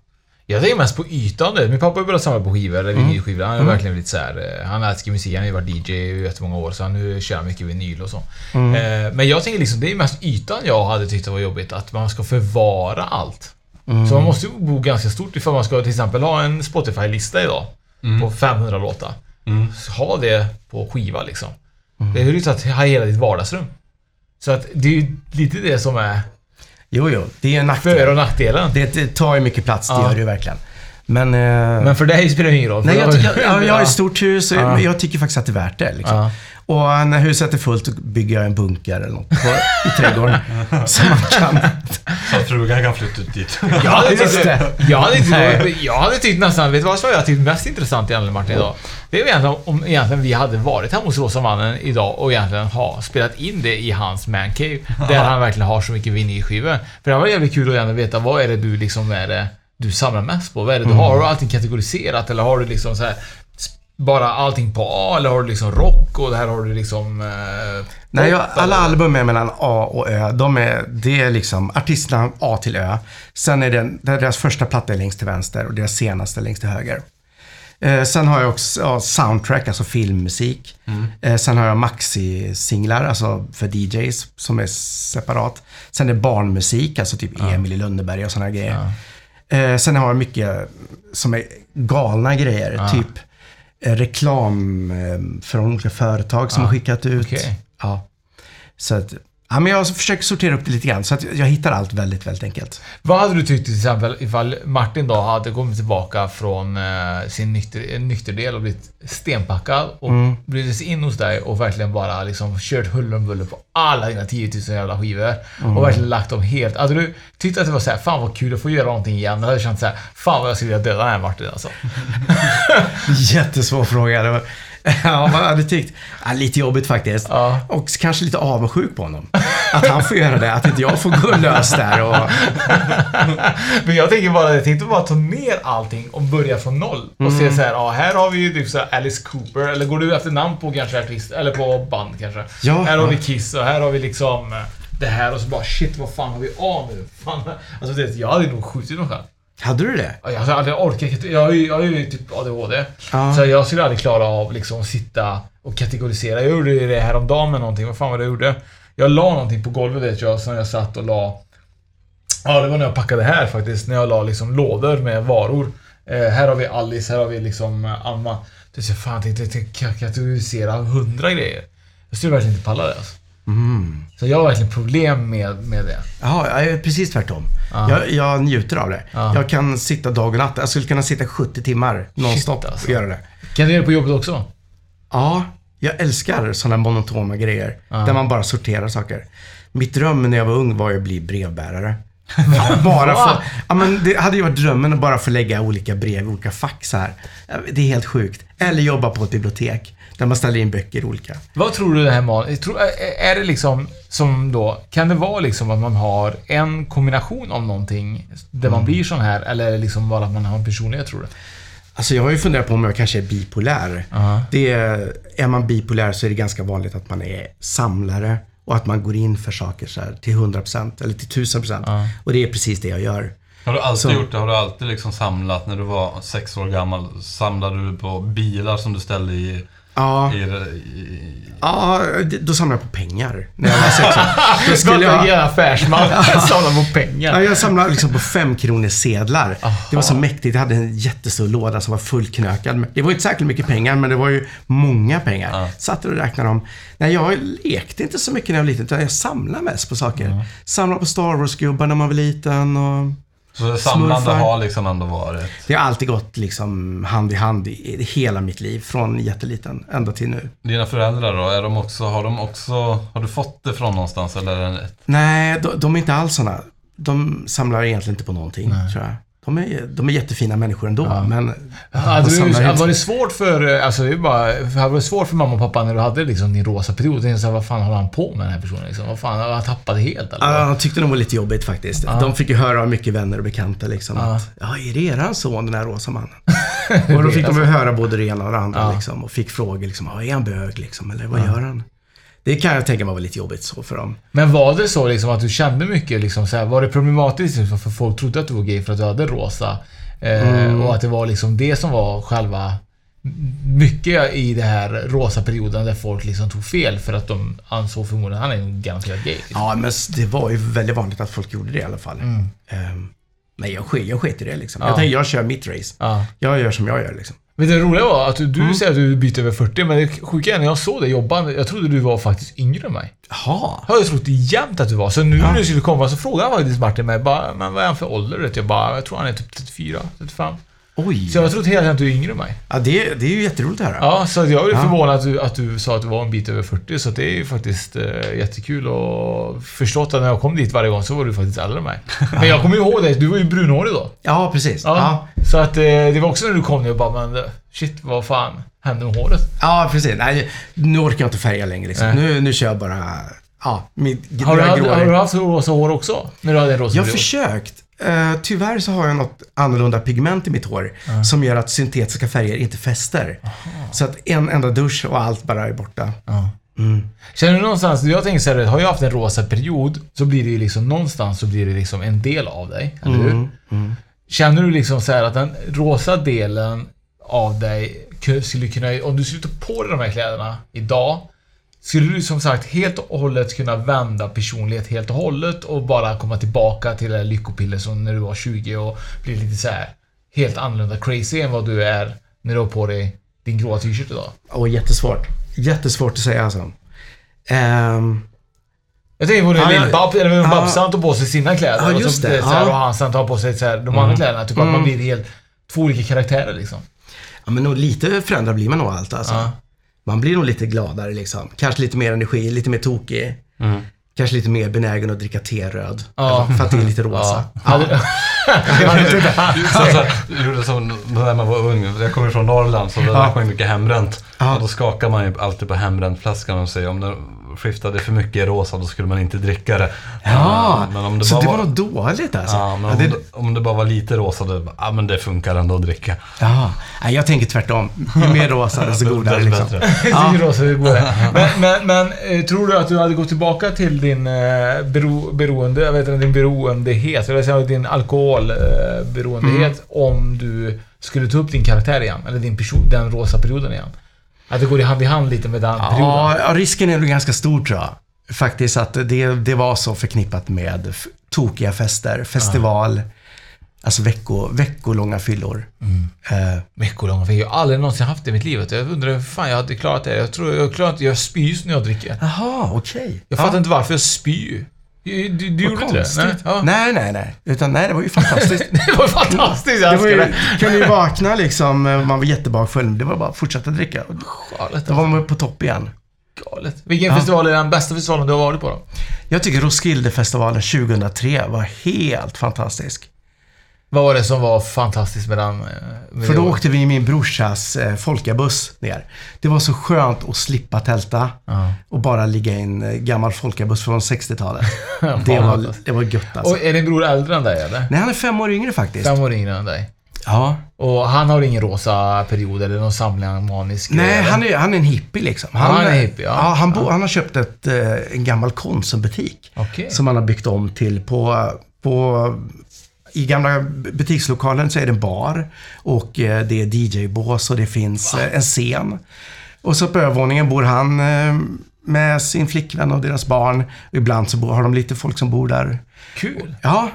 Jag tänker mest på ytan. Min pappa har börjat samla på skivor, eller Mm. vinylskivor. Han är verkligen lite så här. eh, Han älskar musik, han har ju varit DJ i jättemånga år, så han nu kör han mycket vinyl och så. Mm. Eh, Men jag tänker liksom, det är mest ytan jag hade tyckt det var jobbigt, att man ska förvara allt. Mm. Så man måste ju bo ganska stort ifall man ska till exempel ha en Spotify-lista idag. På 500 låtar. Mm. Ha det på skiva liksom. Mm. Det är ju så att ha hela ditt vardagsrum. Så att det är ju lite det som är Jo, jo, det är en för och nackdel. nackdelen. Det, det tar ju mycket plats, det Ja. gör det ju verkligen. Men... eh, Men för dig spelar det ingen roll. Nej, jag, jag, jag, jag har ett stort hus och Ja. jag tycker faktiskt att det är värt det. Liksom. Ja. Och när huset är fullt bygger jag en bunker eller något på, i trädgården. så man kan... Så att frugan kan flytta ut dit. Jag hade, tyckt, jag, hade tyckt, jag hade tyckt nästan, vet du vad som jag har tyckt mest intressant egentligen Martin idag? Det är egentligen om egentligen vi hade varit hemma hos Rosa Mannen idag och egentligen ha spelat in det i hans mancave. Där han verkligen har så mycket vinylskivor. För det var jävligt kul att gärna veta vad är det du liksom är det du samlar mest på? Vad är det du har? Har du allting kategoriserat eller har du liksom så här bara allting på A eller har du liksom rock och här har du liksom... Eh, Nej, jag, alla eller? album är mellan A och Ö. De är, det är liksom artisterna A till Ö. Sen är det, det är deras första platta är längst till vänster och deras senaste längst till höger. Eh, sen har jag också ja, soundtrack, alltså filmmusik. Eh, sen har jag maxi-singlar, alltså för DJs, som är separat. Sen är det barnmusik, alltså typ Emil i Lönneberga och sådana grejer. Eh, sen har jag mycket som är galna grejer, typ reklam eh, från olika företag som har skickat ut. okej. Ja. Så att, ja, men jag försöker sortera upp det lite grann, så att jag hittar allt väldigt, väldigt enkelt. Vad hade du tyckt till exempel ifall Martin då hade kommit tillbaka från eh, sin nykter, nykterdel och blivit stenpackad och Mm. blivit sig in hos dig och verkligen bara liksom kört huller om buller på alla dina 10 000 jävla skivor Mm. och verkligen lagt dem helt. Hade du tyckt att det var såhär, fan vad kul att få göra någonting igen? Eller hade du känt såhär, fan vad jag skulle vilja döda den här Martin alltså? Jättesvår fråga. Det var, ja, vad hade tyckt? Ja, lite jobbigt faktiskt. Ja. Och kanske lite avundsjuk på honom. Att han får göra det, att inte jag får gå lös där och... Men jag tänker bara, jag tänkte bara ta ner allting och börja från noll. Och Mm. se så här, ja här har vi ju typ så Alice Cooper, eller går du efter namn på kanske artist, eller på band kanske? Ja. Här har vi Kiss och här har vi liksom eh, det här och så bara shit, vad fan har vi av nu? Fan, alltså jag hade nog skjutit mig själv. Hade du det? Jag hade aldrig orkat, jag har ju, jag har ju typ ADHD. Ja. Så jag skulle aldrig klara av liksom att sitta och kategorisera. Jag gjorde det häromdagen med någonting, vad fan var det jag gjorde? Jag la någonting på golvet vet jag, som jag satt och la Ja, det var när jag packade här faktiskt. När jag la liksom lådor med varor. Eh, här har vi Alice, här har vi liksom eh, är fan, jag tänkte jag tänkte kategorisera hundra grejer. Jag skulle verkligen inte palla det alltså. Mm. Så jag har verkligen problem med, med det. Ja, jag är precis tvärtom. Ja. Jag, jag njuter av det. Ja. Jag kan sitta dag och natt. Jag skulle kunna sitta 70 timmar nonstop alltså. och göra det. Kan du göra det på jobbet också? Ja, jag älskar sådana monotona grejer. Där man bara sorterar saker. Mitt dröm när jag var ung var ju att bli brevbärare. bara för, ja, men det hade ju varit drömmen att bara få lägga olika brev i olika fack så här. Det är helt sjukt. Eller jobba på ett bibliotek. Där man ställer in böcker olika. Vad tror du det här man, tror, är- det liksom som då, kan det vara liksom att man har en kombination av någonting där man blir sån här eller är det liksom bara att man har en personlighet tror du? Alltså jag har ju funderat på om jag kanske är bipolär. Ja. Det är, är man bipolär så är det ganska vanligt att man är samlare och att man går in för saker så här till 100% eller till 1000%. Ja. Och det är precis det jag gör. Har du alltid Så- gjort det? Har du alltid liksom samlat, när du var sex år gammal, samlade du på bilar som du ställde i... Ja, ja då samlade jag på pengar när jag var sex år. Då Skulle jag... jag, affärsman, samla på pengar. ja, jag samlade liksom på fem kronor sedlar. Det var så mäktigt. Jag hade en jättestor låda som var fullknökad. Det var inte särskilt mycket pengar, men det var ju många pengar. Ja. Satt och räknade dem. Nej, jag lekte inte så mycket när jag var liten, utan jag samlade mest på saker. Samlade på Star Wars-gubbar när man var liten och... Så det samlande Smurfar. har liksom ändå varit... Det har alltid gått liksom hand i hand i hela mitt liv, från jätteliten ända till nu. Dina föräldrar då, är de också, har de också, har du fått det från någonstans eller? Nej, de, de är inte alls såna. De samlar egentligen inte på någonting, tror jag. De är, de är jättefina människor ändå, men... Hade du, inte. var det svårt för, alltså det bara, hade det svårt för mamma och pappa när du hade liksom din rosa period? Tänkte vad fan håller han på med den här personen liksom? Vad fan, har han tappat det helt eller? Ja, de tyckte nog var lite jobbigt faktiskt. De fick ju höra av mycket vänner och bekanta liksom Ja. att ja, är det eran son, den här rosa mannen? och då fick de väl höra både det ena och det andra Ja. liksom. Och fick frågor liksom, ja, är han bög liksom? Eller vad gör han? Det kan jag tänka mig var lite jobbigt så för dem. Men var det så liksom att du kände mycket liksom så här, var det problematiskt liksom, för folk trodde att du var gay för att du hade rosa? Eh, Mm. Och att det var liksom det som var själva mycket i den här rosa perioden där folk liksom tog fel för att de ansåg förmodligen att han är nog garanterat gay. Liksom. Ja, men det var ju väldigt vanligt att folk gjorde det i alla fall. Ehm, nej, jag, sk- jag sket i det liksom. Ja. Jag tänkte, jag kör mitt race. Ja. Jag gör som jag gör liksom. Men det roliga var att du, du Mm. säger att du byter över 40, men det sjuka är när jag såg dig jobba, jag trodde du var faktiskt yngre än mig. Jaha. Jag har trott jämt att du var. Så nu Ja. när du skulle komma så frågade han faktiskt Martin mig bara, men vad är han för ålder? Jag bara, jag tror han är typ 34, 35. Oj. Så jag har trott hela tiden att du är yngre än mig. Ja, det, det är ju jätteroligt att höra. Ja, så jag är Ja. förvånad att du, att du sa att du var en bit över 40, så det är ju faktiskt eh, jättekul och förstått att när jag kom dit varje gång så var du faktiskt äldre än mig. Men jag kommer ju ihåg dig, du var ju brunhårig då. Ja, precis. Ja. Ja. Så att eh, det var också när du kom ner och bara, men eh, shit, vad fan hände med håret? Ja, precis. Nej, nu orkar jag inte färga längre liksom. Nej. Nu, nu kör jag bara... Ja, mitt Har du, har du haft rosa hår också? När du hade rosa Jag har försökt. Eh, tyvärr så har jag något annorlunda pigment i mitt hår som gör att syntetiska färger inte fäster. Så att en enda dusch och allt bara är borta. Mm. Känner du någonstans, jag tänker såhär, har jag haft en rosa period så blir det ju liksom någonstans så blir det liksom en del av dig, eller hur? Mm. Känner du liksom så här att den rosa delen av dig ku- skulle kunna, om du skulle ta på dig de här kläderna idag, skulle du som sagt helt och hållet kunna vända personlighet helt och hållet och bara komma tillbaka till det här lyckopiller som när du var 20 och bli lite så här helt annorlunda crazy än vad du är när du har på dig din gråa t-shirt idag? Och jättesvårt. Jättesvårt att säga alltså. Ehm, Jag tänker på när ja. Lill-Bab, eller Ja. Babsan tog på sig sina kläder. Ja, och, så, det. Så här, och han sen tar på sig så här, de andra kläderna. Typ att man blir helt två olika karaktärer liksom. ja, men nog lite förändrad blir man nog allt alltså. Ja. Man blir nog lite gladare liksom. Kanske lite mer energi, lite mer tokig. Mm. Kanske lite mer benägen att dricka teröd. Ja. För att det är lite rosa. Ja. Så, jag gjorde som när man var ung. Jag kommer från Norrland så där Ja. drack man mycket hembränt. Ja. Och då skakar man ju alltid på hembräntflaskan och säger om den skiftade för mycket rosa då skulle man inte dricka det. Ja, men om det så bara det var var, något dåligt alltså. ja, men Ja, om, det, det, om det bara var lite rosa då, ja men det funkar ändå att dricka. ja. Nej, jag tänker tvärtom. Ju mer rosa desto godare Desto liksom. bättre. Ja. Ja. Rosa, det går det. Men, men, men eh, tror du att du hade gått tillbaka till din eh, bero, beroende, jag vet inte, din beroendehet, eller säga din alkoholberoendehet Mm. om du skulle ta upp din karaktär igen? Eller din person, den rosa perioden igen? Att det går i hand i hand lite med den perioden? Ja, ja, risken är nog ganska stor tror jag. Faktiskt att det, det var så förknippat med tokiga fester, festival, alltså vecko, veckolånga fyllor. Eh, Veckolånga, för jag har aldrig någonsin haft det i mitt liv. Jag undrar hur fan jag hade klarat det. Jag tror jag klarar inte, jag spyr när jag dricker. Jaha, okej. Jag fattar inte varför jag spyr. Du, du, du gjorde inte det? Nej, ja. Nej, nej, nej. Utan nej, det var ju fantastiskt. Det var fantastiskt, jag Det var älskar ju, det. kunde ju vakna liksom, eh, man var jättebakfull. Det var bara att fortsätta dricka. Galet. Då var man på topp igen. Galet. Vilken festival är den bästa festivalen du har varit på då? Jag tycker Roskildefestivalen 2003 var helt fantastisk. Vad var det som var fantastiskt med den? eh, Med För då åkte vi i min brorsas eh, folkabuss ner. Det var så skönt att slippa tälta Ja. och bara ligga i en eh, gammal folkabuss från 60-talet. Det var, alltså. det var gött alltså. Och är din bror äldre än dig eller? Nej, han är fem år yngre faktiskt. Fem år yngre än dig. Ja. Och han har ingen rosa period eller någon samling manisk Nej, eller? han är, han är en hippie liksom. han är hippie, ja. han, bo, han har köpt ett, eh, en gammal Konsumbutik. Okej. Som han har byggt om till på, på i gamla butikslokalen så är det en bar och eh, det är DJ-bås och det finns eh, en scen. Och så på övervåningen bor han eh, med sin flickvän och deras barn. Ibland så har de lite folk som bor där. Kul. Ja,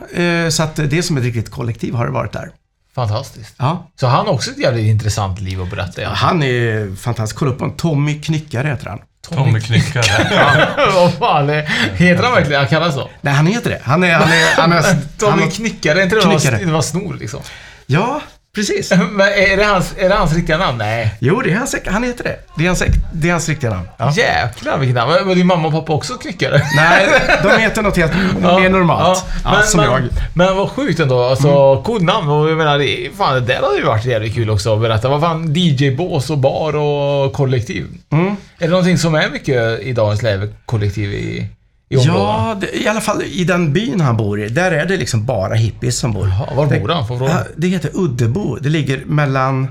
så att det är som ett riktigt kollektiv har det varit där. Fantastiskt. Ja. Så han har också ett jävligt intressant liv att berätta ja. han är fantastisk. Kolla upp honom. Tommy Knyckare heter han. Tommy Knyckare. Vad fan är... Heter han verkligen... Han kallas så? Nej, han heter det. Han är... Han är, han är Tommy han, Knyckare, är inte det Knyckare. det var snor liksom? Ja, precis. Men är det hans, är det hans riktiga namn? Nej. Jo, det är hans, han heter det. Det är hans, det är hans riktiga namn. Ja. Jäklar vilket namn. Var din mamma och pappa också knyckare? Nej, de heter något helt mer normalt. Ja, men, som men, jag. Mm. Men vad sjukt ändå. Alltså, kodnamn. Och jag menar, det, fan, det där hade ju varit jävligt kul också att berätta. Vad fan, DJ-bås och bar och kollektiv. Mm. Är det någonting som är mycket i dagens läge, kollektiv i, i? Ja, det, i alla fall i den byn han bor i, där är det liksom bara hippies som bor. Jaha, var bor han? Får fråga? Det heter Uddebo. Det ligger mellan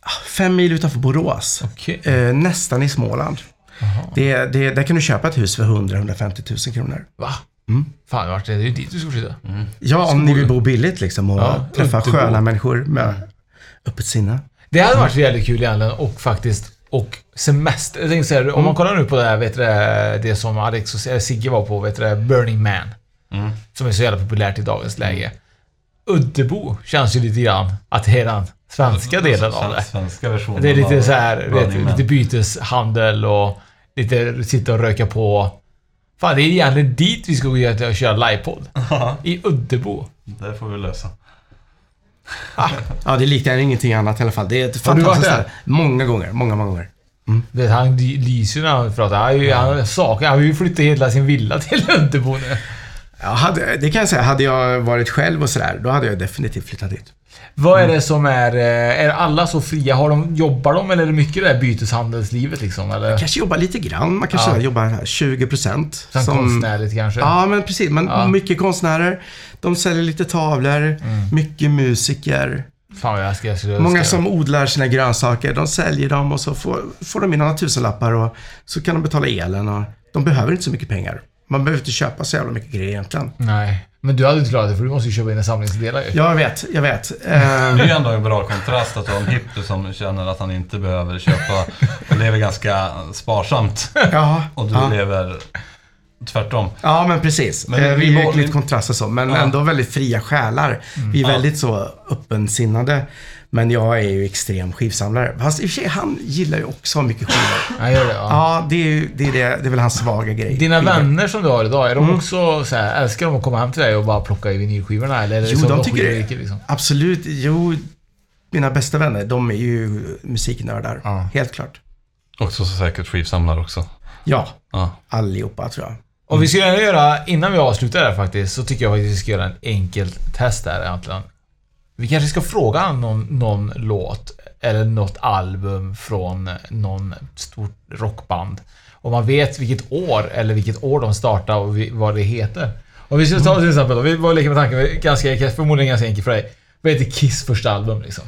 ah, fem mil utanför Borås. Okej. Eh, nästan i Småland. Det, det, där kan du köpa ett hus för 100-150 000 kronor. Va? Mm. Fan, vart är det? Ju dit du ska flytta. Ja, om ni vill bo billigt liksom och Ja, träffa sköna människor med öppet sinne. Det hade varit jävligt kul egentligen och faktiskt och semester. Jag tänkte säga, om Mm. man kollar nu på det här, vet du, det, som Alex och Sigge var på, vet du, Burning Man. Mm. Som är så jävla populärt i dagens läge. Uddebo känns ju lite grann att det är den svenska delen av det. Svenska versionen Det är lite så här, vet, lite byteshandel och lite sitta och röka på. Fan, det är egentligen dit vi ska gå och köra livepodd. I Uddebo. det får vi lösa. Ja, det liknar ingenting annat i alla fall. Det är ett fantastiskt ställe. Många gånger, många, många gånger. Vet, han ly- lyser när han pratar. Han, ju- han, saknar, han vill ju flytta hela sin villa till Uddebo nu. Ja, hade, det kan jag säga. Hade jag varit själv och sådär, då hade jag definitivt flyttat dit. Vad är det som är... eh, Är alla så fria? Har de, jobbar de eller är det mycket det här byteshandelslivet liksom? Eller? Kanske jobbar lite grann. Man kanske Ja. jobbar 20 procent. Sen konstnärligt kanske? Ja, men precis. Men Ja. mycket konstnärer. De säljer lite tavlor. Mm. Mycket musiker. Fan vad jag ska, jag skulle Många som odlar sina grönsaker, de säljer dem och så får, får de in några tusenlappar och så kan de betala elen. Och de behöver inte så mycket pengar. Man behöver inte köpa så jävla mycket grejer egentligen. Nej. Men du hade inte klarat det för du måste ju köpa in en samlingsdelar ju. Ja, jag vet. Jag vet. Det är Eh, ju ändå en bra kontrast att ha en hippie som känner att han inte behöver köpa och lever ganska sparsamt. ja, Och du ja. lever tvärtom. ja, men precis. Men Eh, vi vi är ju lite kontrast och så, men Ja. ändå väldigt fria själar. Vi är Ja. väldigt så öppensinnade. Men jag är ju extrem skivsamlare. Fast i och för sig, han gillar ju också mycket skivor. Jag gör det, ja. Ja, det är, ju, det, är det, det är väl hans svaga grej. Dina Skivor. vänner som du har idag, är de Mm. också så här, älskar de att komma hem till dig och bara plocka i vinylskivorna? Eller är det Jo, de de tycker det. liksom? Absolut. Jo, mina bästa vänner, de är ju musiknördar. Ja. Helt klart. Också så säkert skivsamlare också. Ja, Ja. allihopa tror jag. Och vi ska göra, innan vi avslutar där faktiskt, så tycker jag faktiskt vi ska göra en enkelt test där egentligen. Vi kanske ska fråga någon, någon låt eller något album från någon stort rockband. Om man vet vilket år eller vilket år de startade och vad det heter. Och vi ska ta till exempel vi var leka med tanken, ganska, förmodligen ganska enkelt för dig. Vad heter Kiss första album liksom?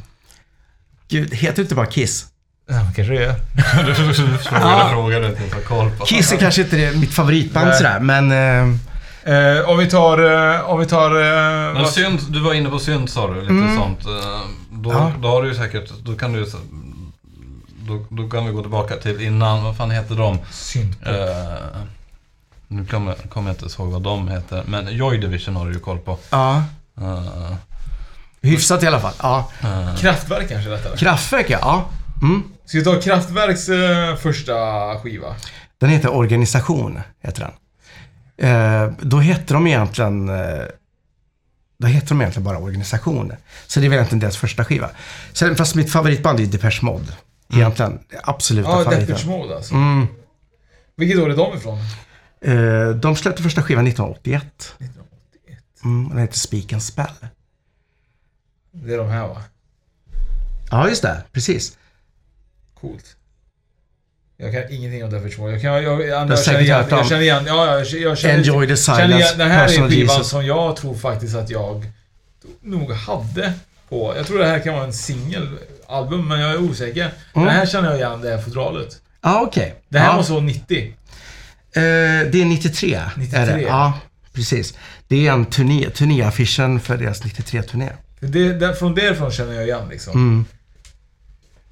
Gud, heter det inte bara Kiss? Ja, kanske det gör. Du frågade frågor du inte koll på. Kiss är kanske inte det, mitt favoritband Nej. sådär, men... Eh, Eh, om vi tar... Eh, om vi tar... Eh, Men vad- synt, du var inne på synt sa du, lite sånt. Eh, Då, Ja. då har du ju säkert, då kan du då, då kan vi gå tillbaka till innan, vad fan heter de? Synt. Eh, nu kommer kommer jag inte ihåg vad de heter, men Joy Division har du ju koll på. ja, Eh, hyfsat i alla fall. Ja. Kraftwerk kanske rättare. Kraftwerk, ja. ja. Mm. Ska vi ta Kraftwerks eh, första skiva? Den heter Organisation, heter den. Eh, då heter de egentligen... Eh, då heter de egentligen bara Organisation. Så det är väl egentligen deras första skiva. Sen, fast mitt favoritband är Depeche Mode. Egentligen. Absoluta Ja, favoriten. Depeche Mode alltså. Mm. Vilket år är de ifrån? Eh, de släppte första skivan 1981. 1981. Mm, den heter Speak and Spell. Det är de här va? Ja, just det. Precis. Coolt. Jag kan ingenting om Depeche Mode. Jag, kan, jag, jag, jag, jag, känner igen, jag känner igen... Ja, jag, känner, Enjoy the känner silence. igen, Den här är skivan som jag tror faktiskt att jag nog hade på... Jag tror det här kan vara en singelalbum, men jag är osäker. Den här känner jag igen, det här fodralet. Ja, okej. Det här ja. måste vara 90. Eh, det är 93. 93. Är det. Ja, precis. Det är en turné, turnéaffischen för deras 93-turné. Det, där, från därifrån känner jag igen liksom. Mm.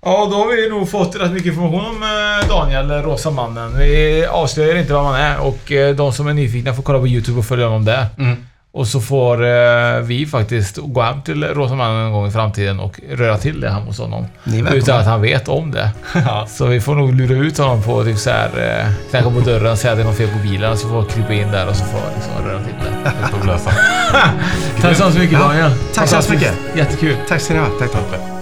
Ja, då har vi nog fått rätt mycket information om eh, Daniel, Rosa mannen. Vi avslöjar inte vad man är och eh, de som är nyfikna får kolla på YouTube och följa honom där. mm. Och så får eh, vi faktiskt gå hem till Rosa mannen en gång i framtiden och röra till det hemma hos honom. Utan att han vet om det. Så vi får nog lura ut honom på typ så här, eh, knacka på dörren, säga att det är något fel på bilen, så får vi krypa in där och så får vi liksom röra till det. Tack så hemskt mycket Daniel. tack så hemskt mycket. Jättekul. Tack ska ni ha. Tack, tack.